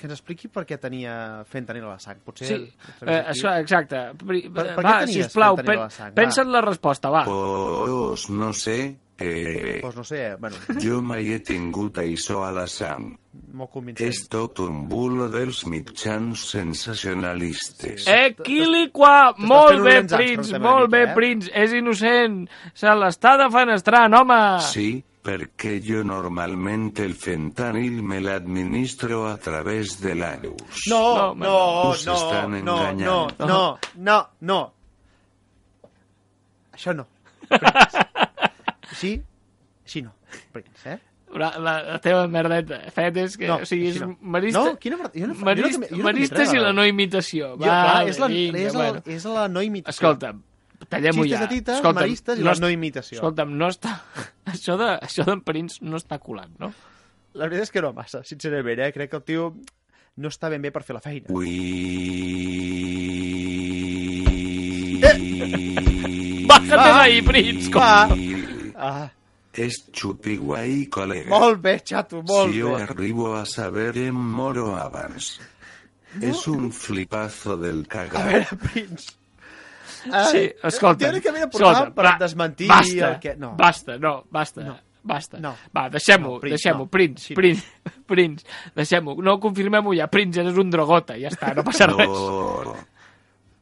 que ens expliqui per què tenia fentanil a la sang. Potser... Sí, el- el eh, això, exacte. Per- per què va, tenies sisplau, fentanil a la sang? Va. pensa en la resposta, va. Pues no sé, eh. Doncs no sé, eh, bueno, Jo mai he tingut això a la sang. molt convincent. És tot un bulo dels mitjans sensacionalistes. Equiliqua! T'estàs Molt fent bé, Prince, molt bé, eh? Prince. És innocent. Se l'està defenestrant, home. Sí, perquè jo normalment el fentanil me l'administro a través de l'anus. No, No, no, Us no, no, enganyant. no, no, no, no. Això no. Prince. Així, així no. Prince, eh? La, la, la teva merdeta fet és que, No, o sigui, és no. marista, No, quina merda? Jo no fa- jo no marista, jo no que maristes m'hi i la no imitació. Jo, clar, és la, vinga, és, la, bueno. és la no imitació. Escolta'm, tallem-ho Xistes ja. de tites, Escolta'm, maristes i no la no imitació. Escolta'm, no està... Això de, això d'en Prince no està colant, no? La veritat és que no massa, sincerament, eh? Crec que el tio no està ben bé per fer la feina. Ui... Bájate d'ahí, Prince, com- Va. Ah, És xupi guai, col·lega. molt bé, xato, molt si jo bé. arribo a saber, em moro abans. És un flipazo del A cagar. veure, Prince. Sí, escolta. Teòricament aportava per va, desmentir basta, el que... No. Basta, no, basta. No. Basta. No. Va, deixem-ho, No, Prince, deixem-ho. no. Prince, Sí. Prince, Prince, deixem-ho. No, confirmem-ho ja. Prince, eres un drogota, ja està, no passa res. No,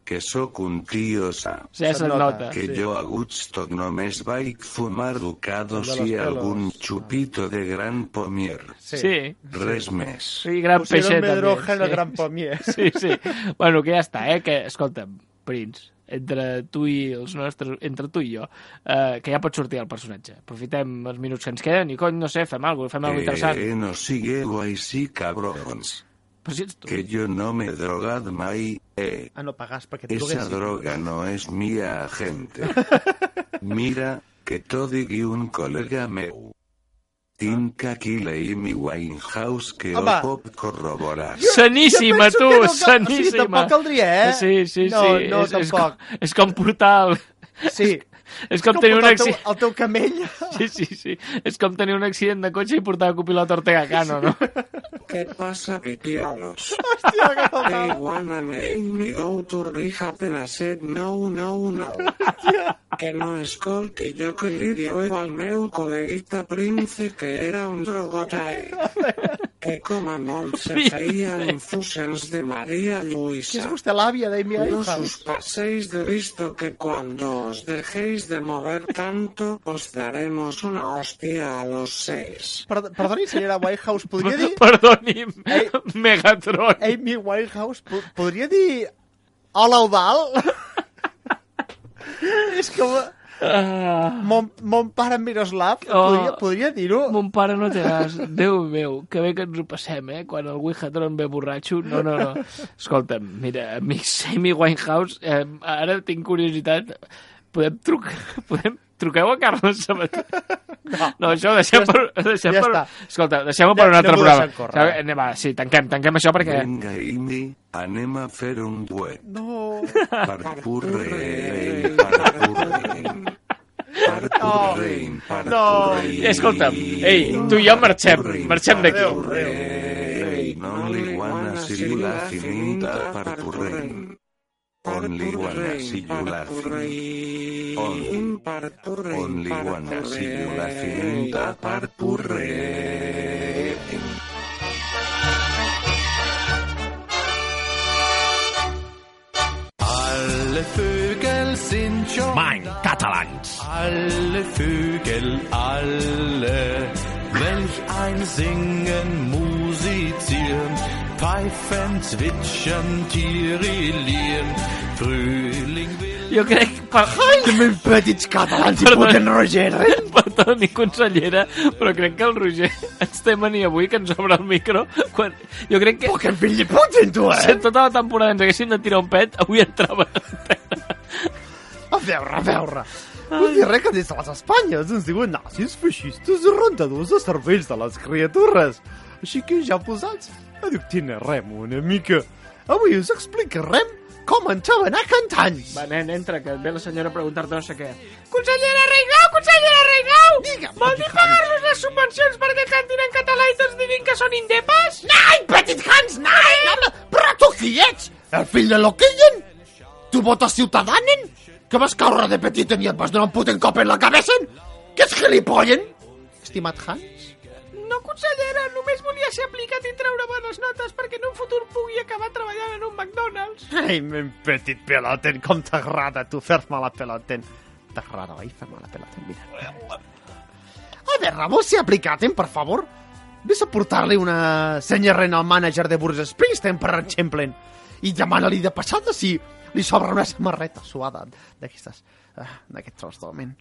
que sóc un tio sa. Sí, Se't nota. nota. Que Sí. jo a Woodstock només vaig fumar ducados El i algun xupito de gran pomier. Sí. sí. Res més. Sí, gran Pusieron peixet, medroja també. en el sí. gran pomier. Sí, sí. Bueno, que ja està, eh? Que, escolta'm, Prince, entre tu i els nostres, entre tu i jo, eh, que ja pot sortir el personatge. Aprofitem els minuts que ens queden i, cony, no sé, fem alguna cosa, fem alguna cosa interessant. Eh, no sigueu així, cabrons. Però si ets tu. Que jo no m'he drogat mai, eh. Ah, no pagas perquè et Esa droguessin. droga no és mia, gente. Mira, que t'ho digui un col·lega meu. Tinc aquí la Amy Winehouse que Home. ho pot corroborar. Saníssima, Jo tu, que no cal- o sigui, saníssima. tampoc caldria, eh? Sí, sí, No, sí. no, és, és, tampoc. com, és com portar el... Sí. és com, tenir un accident... El teu, el teu camell. Sí, sí, sí. És com tenir un accident de cotxe i portar a copilot Ortega Cano, no? ¿Qué pasa, pipianos? Hòstia, que They wanna make me go to rehab and I said no, no, no. Que no escolti jo que li dieu al meu col·leguita Prince que era un drogotai. Que com a molt se feían fuses de María Que és Luisa. vostè l'àvia d'Amy No Winehouse. os paséis de visto que cuando os dejéis de mover tanto, os daremos una hostia a los seis. Per, perdoni, senyora Winehouse, podria dir... Perdoni, Ei. Megatron. Amy Winehouse, po podria dir... Hola, Eudal? és com... Ah, Mon, mon pare Miroslav, Oh. podria, podria dir-ho? mon pare no té gas. Déu meu, que bé que ens ho passem, eh? Quan el Wihatron ve borratxo. No, no, no. Escolta'm, mira, amics Amy Winehouse, eh, ara tinc curiositat. Podem trucar... Podem... Truqueu a Carles Sabater. No, no això ho deixem Ja per... Deixem ja per està. escolta, deixem-ho per Ja- un altre no programa. córrer. Eh, Anem, va, sí, tanquem, tanquem això perquè... Vinga, Imi, anem a fer un duet. No. Per purrein, per purrein. Per per No. purrein. Escolta'm, ei, tu i jo marxem, marxem d'aquí. No li guana si la finita per purrein. On li guana si la finita. On, on li guana si la finita per purrein. Alle Catalans. alle Vögel, alle, welch ein Singen, musizieren, pfeifen, zwitschern, tirillieren, Frühling will Jo crec... Per... Meus petits catalans i puten Roger. Perdoni, consellera, però crec que el Roger ens té mania avui que ens obre el micro. Quan... Jo crec que... Oh, que fill de puten, tu, Si eh? tota la temporada ens haguéssim de tirar un pet, avui entrava... A veure, a veure. Vull dir res que des de les Espanyes ens diuen nazis, feixistes i rentadors de cervells de les criatures. Així que ja posats, adoctrinarem una mica. Avui us explicarem com enxavenar cantants. Va, nen, entra, que ve la senyora a preguntar-te no sé què. Consellera Reigau, consellera Reigau! Digue'm, Vol dir pagar-los les subvencions perquè cantin en català i tots diguin que són indepes? Nein, petit Hans, nein! Home, però tu qui ets? El fill de l'Oquillen? Tu votes Ciutadanen? Que vas caure de petit i et vas donar un putent cop en la cabeza? Que ets gilipollen? Estimat Hans? No, consellera, només volia ser aplicat i treure bones notes perquè en un futur pugui acabar treballant en un McDonald's. Ai, men petit peloten, com t'agrada tu fer-me la peloten. T'agrada, oi, fer-me la peloten? Mira. A ver, Ramos, si aplicaten, per favor. Ves a portar-li una senyarrena al mànager de Bruce Springsteen, per exemple, i demana-li de passada si li sobra una samarreta suada d'aquestes, ah, d'aquest tros d'homen.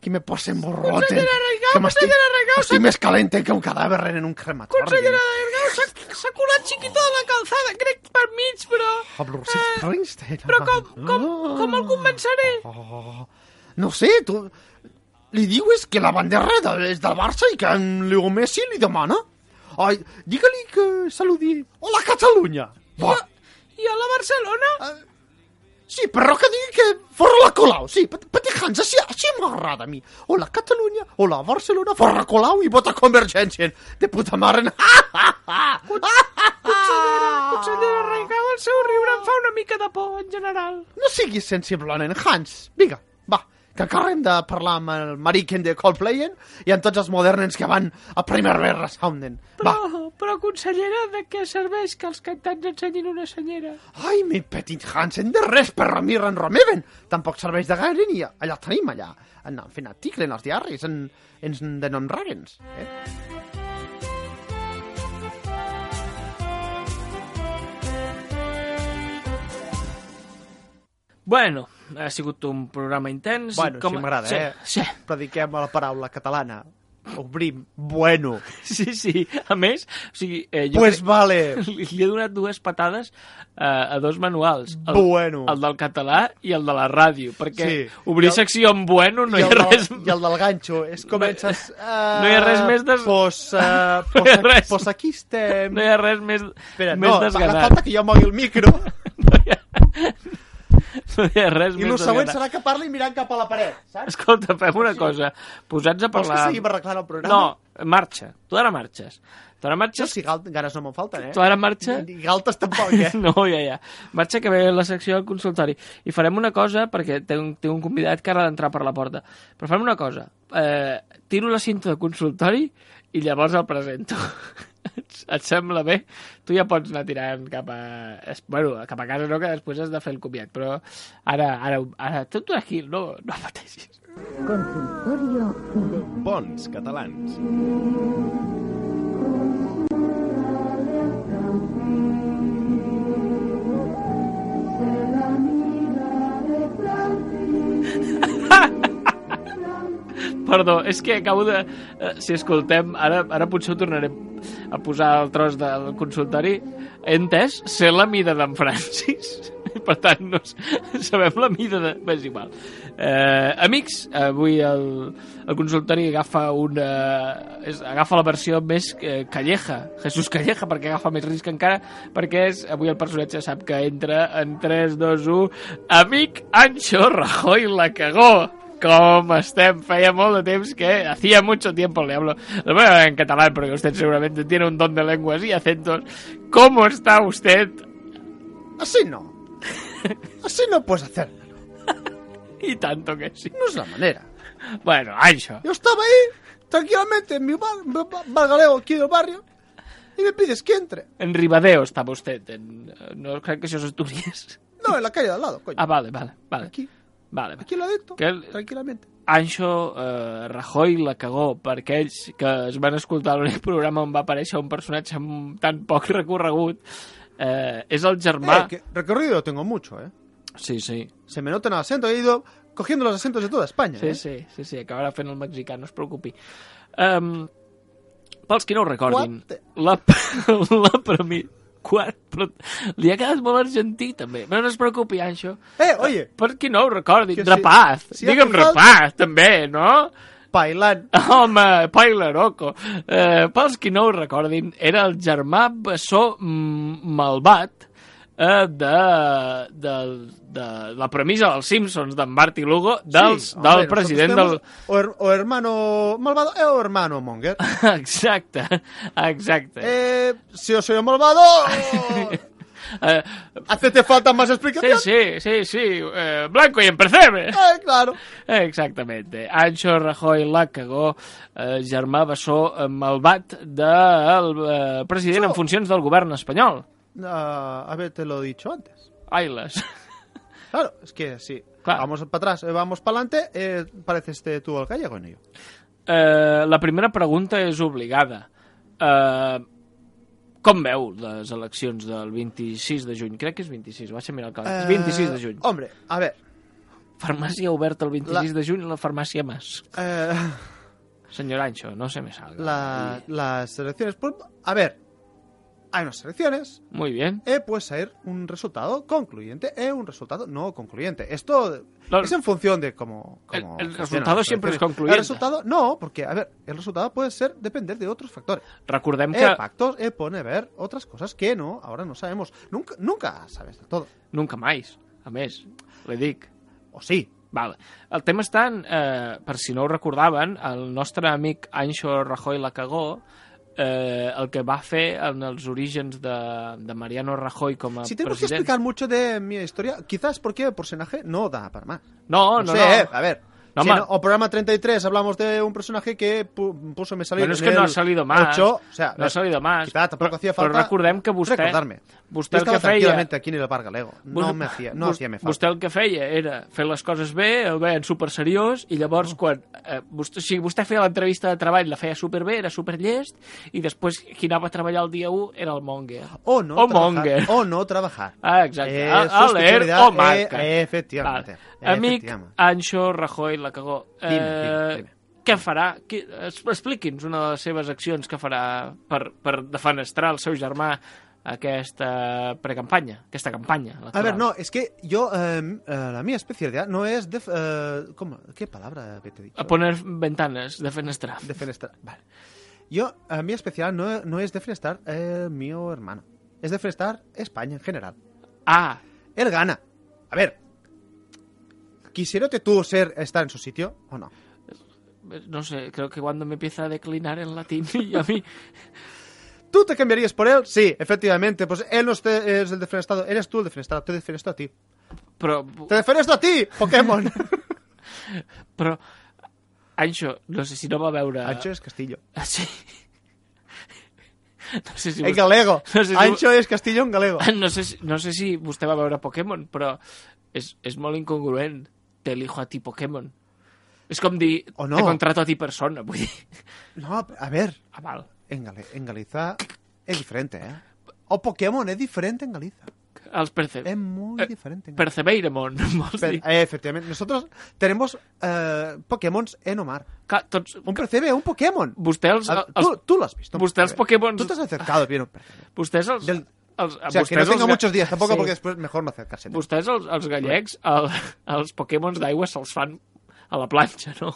Que me posen Reigau, que m'estic- Estic més calente que un cadàver en un crematori. Consellera Reigau, s'ha- s'ha colat chiquito de la calçada, crec per mig, però... Bruce Springsteen. Però com, com, com el convenceré? Oh, no sé, tu... Li dius que la bandera de- és del Barça i que en Leo Messi li demana. Ai, digue-li que saludi. Hola, Catalunya. Va. I a la Barcelona? Sí, però que digui que fora la Colau. Sí, Pet- Petit Hans, així, així m'agrada a mi. Hola, Catalunya. Hola, Barcelona. Fora Colau i vota Convergència. De puta mare. Consellera, consellera Reigau, el seu riure em fa una mica de por, en general. No siguis sensible, nen. Hans, vinga, que hem de parlar amb el mariquen de Coldplay i amb tots els modernens que van a Primavera Sounden. Va. Però, però, consellera, de què serveix que els cantants ensenyin una senyera? Ai, mi petit Hansen, de res per mi ren romeven. Tampoc serveix de gaire ni allà tenim allà. En, en fin, article en els diaris, en, ens denomrarens. Eh? Bueno, ha sigut un programa intens. Bueno, com... sí, m'agrada, sí, eh? Sí, Prediquem la paraula catalana. Obrim, bueno. sí, sí. A més, o sigui, eh, jo Pues crec- vale. li, li he donat dues patades eh, a dos manuals. El, Bueno. el del català i el de la ràdio, perquè Sí. obrir el- secció amb bueno no I hi ha el, res... del, I el del ganxo, és comences... Uh, No hi ha res més des- Pues, uh, No pues, ha res. pues aquí estem... No hi ha res més, Espera, més no, desganat. falta que jo mogui el micro No hi ha res i el següent serà que parli mirant cap a la paret, saps? Escolta, fem una cosa. Posats a Vols que parlar... seguim arreglant el programa? No, marxa. Tu ara marxes. Tu ara No, marxes... si gal- ganes no me'n falten, eh? Tu ara marxa... Ni galtes tampoc, eh? No, ja, ja. Marxa que ve la secció del consultori. I farem una cosa, perquè té un, té un convidat que ara ha d'entrar per la porta. Però farem una cosa. Eh, tiro la cinta de consultori i llavors el presento. Et, et sembla bé? Tu ja pots anar tirant cap a... es- Bueno, cap a casa no, que després has de fer el comiat, però ara, ara, ara tu tranquil, no, no pateixis. Consultorio de Bons catalans. Perdó, és que acabo de... eh, Si escoltem, ara, ara potser ho tornarem a posar el tros del consultori. He entès ser la mida d'en Francis. Per tant, no sabem la mida de... Bé, és igual. Eh, amics, avui el, el consultori agafa una... És, agafa la versió més eh, calleja, Jesús Calleja, perquè agafa més risc encara, perquè és, avui el personatge sap que entra en 3, 2, 1... Amic Ancho Rajoy la cagó! ¿Cómo estem? Feia molt de temps que hacía mucho tiempo le hablo lo voy a hablar en catalán porque usted seguramente tiene un don de lenguas y acentos. ¿Cómo está usted? Así no. Así no puedes hacerlo. Y tanto que sí. No es la manera. Bueno, Ancho. Yo estaba ahí, tranquilamente, en mi bar, bargaleo aquí del barrio, y me pides que entre. En Ribadeo estaba usted. En, eh, no creo que eso es Asturias. No, en la calle de al lado, coño. Ah, vale, vale, vale. Aquí, Vale. aquí al ladito, Que el, tranquilamente. Anxo eh, Rajoy la cagó per aquells que es van escoltar l'únic programa on va aparèixer un personatge amb tan poc recorregut eh, és el germà Eh, que recorrido tengo mucho, ¿eh? sí, sí, Se me nota en el acento, he ido cogiendo los acentos de toda España, sí, ¿eh? sí, sí, sí acabarà fent el mexicà, no es preocupi um, pels qui no ho recordin Quarte. la, la premi Quart, però li ha quedat molt argentí també, però no es preocupi Anxo Eh, oye, per qui no ho recordin, Que si- rapaz, si digue'm hace falta- rapaz també, no? bailan. Home, Pailaroco. Eh, pels qui no ho recordin, era el germà bessó mm, malvat eh, de, de, de la premissa dels Simpsons d'en Bart i Lugo dels, Sí, del hombre, president del... O, her- o hermano malvado eh, o hermano monger. Exacte, exacte. Eh, si yo soy malvado, Eh, ¿hacete falta más sí, explicación? sí, sí, sí, eh, blanco y percebe. Eh, claro. Exactamente. Ancho Rajoy la cagó, eh, germà bessó eh, malvat del eh, president en funcions del govern espanyol. Ah, haberte lo dicho antes. Ailes. Claro, es que sí. Claro. Vamos para atrás, eh, vamos para adelante, eh, pareces este tú el gallego en ello. Eh, la primera pregunta és obligada. Eh, com veu les eleccions del 26 de juny? Crec que és 26, vaig a mirar el calendari. Eh, 26 de juny. Hombre, a ver. Farmàcia oberta el 26 de juny a la farmàcia Mas. eh, Señor Ancho, no se me salga. la- las elecciones. a ver, hay unas elecciones, Muy bien. eh, puede ser un resultado concluyente e un resultado no concluyente. Esto No, es en función de cómo. El- cómo el funcionan resultado siempre es concluyente. El resultado, no, porque, a ver, el resultado puede ser depender de otros factores. Recordem que Eh, pactos, eh, pone ver otras cosas que no, ahora no sabemos. Nunca, nunca sabes de todo. nunca mais, a més, li dic. O sí. Vale. El tema està en, eh, per si no ho recordaven, el nostre amic Anxo Rajoy la cagó, eh, el que va fer en els orígens de, de Mariano Rajoy com a Si tengo que president... explicar mucho de mi historia, quizás porque el personaje no da para más. No, no, No, no. sé, eh, a ver. No, si en o programa 33 hablamos de un personaje que pu- puso me salir Bueno, es que no ha salido más. 8, o sea, no ha salido más. quizá tampoco hacía Però falta recordem que vostè... recordarme. Vostè el que feia... tranquilamente aquí en el Bar Galego. No Vos- me hacía, no vos- hacía me falta. Vostè el que feia era fer les coses bé, el veien super seriós, i llavors quan... Eh, vostè, o sigui, vostè feia l'entrevista de treball, la feia super bé, era super llest, i després qui anava a treballar el dia 1 era el Monger. O no o trabajar. Monger. O no trabajar. Ah, exacte. Eh, A, a leer o marca. eh, efectivamente. Vale. Amic. Anxo Rajoy la cagó. Dime, Eh, dime, dime. Què farà? Expliqui'ns una de les seves accions que farà per, per defenestrar el seu germà aquesta precampanya, aquesta campanya electoral. A ver, no, es que yo, eh, eh, la mía especialidad no es... def- eh, ¿cómo? ¿Qué palabra que te he dicho? A poner ventanes, defenestrar. Defenestrar. Vale. Yo, a mi especial no, no es defenestrar eh, mío hermano. Es defenestrar España en general. Ah, Él gana. A ver. ¿Quisiera tú ser, estar en su sitio o no? no sé, creo que cuando me empieza a declinar en latín y a mí... ¿Tú te cambiarías por él? Sí, efectivamente. Pues él no es el defenestado. Eres tú el defenestado. Te defenesto a ti. Però, Te defenesto a ti, Pokémon. però Anxo, no sé si no va veure... Ancho es Castillo. Ah, sí. No sé si En vostè- galego. No sé si- Ancho es Castillo en galego. No sé, si, no sé si vostè va veure Pokémon, però és, és molt incongruent. Te elijo a ti Pokémon. És com dir, O no. te contrato a ti persona. Vull dir... No, a ver. Ah, val. En, Gali- en Galiza es diferente, ¿eh? O Pokémon es diferente en Galiza. Els perce... Es muy Eh, diferente. en Percebeiremon, Per- eh, efectivamente. Nosotros tenemos eh, Pokémon en Omar. Clar, tots... Un percebe, un Pokémon. Vostè els... Ah, els Tú, tú lo has visto. un vostè els percebe. Pokémons... Tú te has acercado bien un percebe. Vostès els... Del- els O sea, que no els ga- muchos días tampoco, Sí. porque después mejor no acercarse. Vostès, els, els gallecs, el, els Pokémons d'aigua se'ls fan a la planxa, no?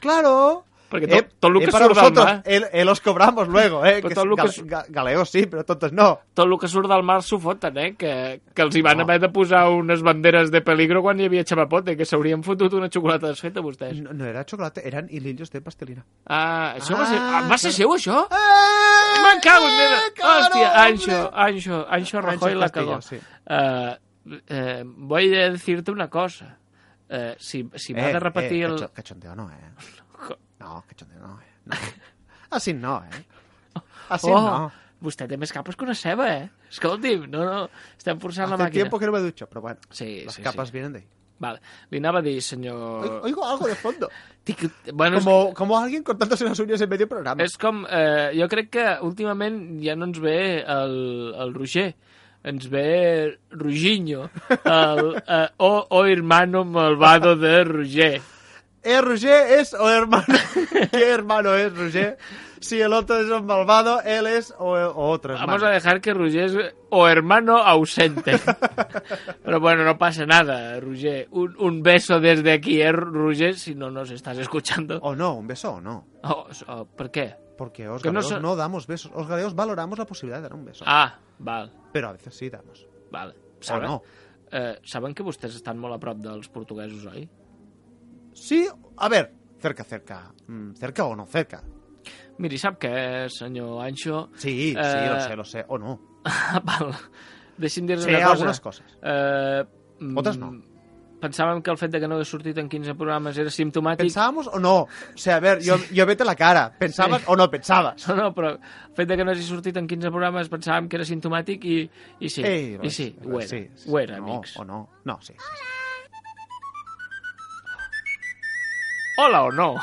Claro. Perquè tot, tot el que para surt del mar... eh, eh, los cobramos luego, ¿eh? Però Que tot lo que gal- su- ga- galeos sí, pero tontos no. Tot el que surt del mar s'ho foten, eh? Que, que els hi van No. haver de posar unes banderes de peligro quan hi havia xapapote, que s'haurien fotut una xocolata desfeta, vostès. No, no era chocolate, eran hilillos de pastelina. Ah, això va ser... Ah, Ah, va ser seu, això? ¡Eh! Me'n cago en meva! claro, Hòstia! Ancho, Ancho, Ancho Rajoy la cagó. sí. Eh, eh, voy a decirte una cosa. Eh, si, si m'ha de repetir eh, el... cacho- cachondeo no, eh. No, cachondeo no, eh. No. Así no, eh. Así oh, no. Vostè té més capes que una ceba, eh? Escolti'm, no, no, estem forçant la Hace màquina. tiempo que no me ducho, pero bueno. Sí, Las sí, capas sí. vienen de ahí. Vale. Li anava a dir, senyor... Oigo, algo de fondo. Tic, bueno, Como, como alguien cortándose las uñas en medio programa. és, és com... Eh, jo crec que últimament ja no ens ve el, el Roger, ens ve Ruginho, el eh, o, o hermano malvado de Roger. Eh, Roger es o hermano. ¿Qué hermano es Roger? Si el otro es un malvado, él es o, o otro hermano. Vamos a dejar que Roger es o hermano ausente. Pero bueno, no pasa nada, Roger. Un, un beso desde aquí, ¿eh, Roger? Si no nos estás escuchando. O no, un beso o no. ¿Por qué? Porque os no no, damos besos. Os galeos valoramos la posibilidad de dar un beso. Ah, val, Pero a veces sí damos. val. O no. Eh, saben que vostès estan molt a prop dels portuguesos, oi? Sí, a ver, cerca, cerca. Mm, cerca o no cerca. Miri, sap què, senyor Ancho? Sí, sí, Eh, lo sé, lo sé. O no. val. Deixi'm dir-vos Sí, una cosa. algunes coses. Eh, mm, Otras no. Pensàvem que el fet de que no hagués sortit en 15 programes era simptomàtic. ¿Pensábamos o no? O sea, a ver, yo, yo vete la cara. ¿Pensabas Sí. o no pensabas? No, no, però el fet de que no hagi sortit en 15 programes pensàvem que era simptomàtic i, i sí, Ei, i sí, ho era, sí, sí, ho era, no, amics. O no, no, sí. Hola o no?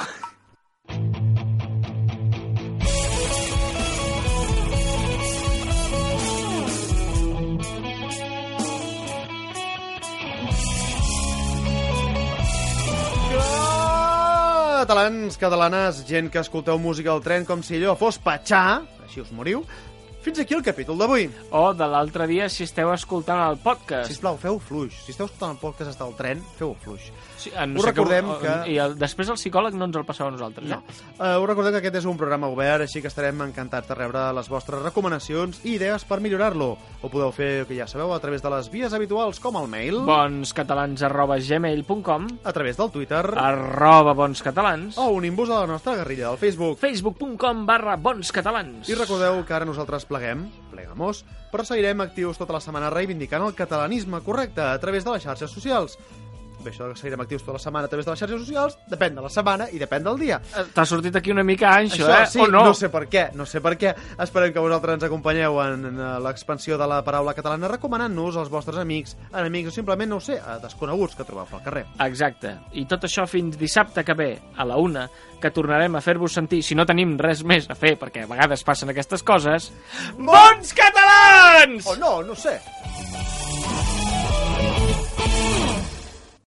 Catalans, catalanes, gent que escolteu música al tren com si allò fos patxar, així us moriu. Fins aquí el capítol d'avui. O de l'altre dia si esteu escoltant el podcast. Sisplau, feu fluix. Si esteu escoltant el podcast del tren, feu fluix. Sí, eh, Us recordem que... que- I el, després el psicòleg no ens el passeu a nosaltres, No. eh? Uh, us recordem que aquest és un programa obert, així que estarem encantats de rebre les vostres recomanacions i idees per millorar-lo. Ho podeu fer, que ja sabeu, a través de les vies habituals com el mail, Bonscatalans arroba gmail.com a través del Twitter arroba bonscatalans o unint-vos a la nostra guerrilla del Facebook. facebook.com barra bonscatalans I recordeu que ara nosaltres pleguem, plegamos, però seguirem actius tota la setmana reivindicant el catalanisme correcte a través de les xarxes socials. Bé, això que seguirem actius tota la setmana a través de les xarxes socials depèn de la setmana i depèn del dia. Eh, T'ha sortit aquí una mica anxo, Això eh? sí, o no? no sé per què, no sé per què. Esperem que vosaltres ens acompanyeu en, eh, l'expansió de la paraula catalana recomanant-nos als vostres amics, enemics o simplement, no ho sé, a desconeguts que trobeu pel carrer. Exacte. I tot això fins dissabte que ve, a la una, que tornarem a fer-vos sentir, si no tenim res més a fer, perquè a vegades passen aquestes coses... Bons catalans! O no, no sé.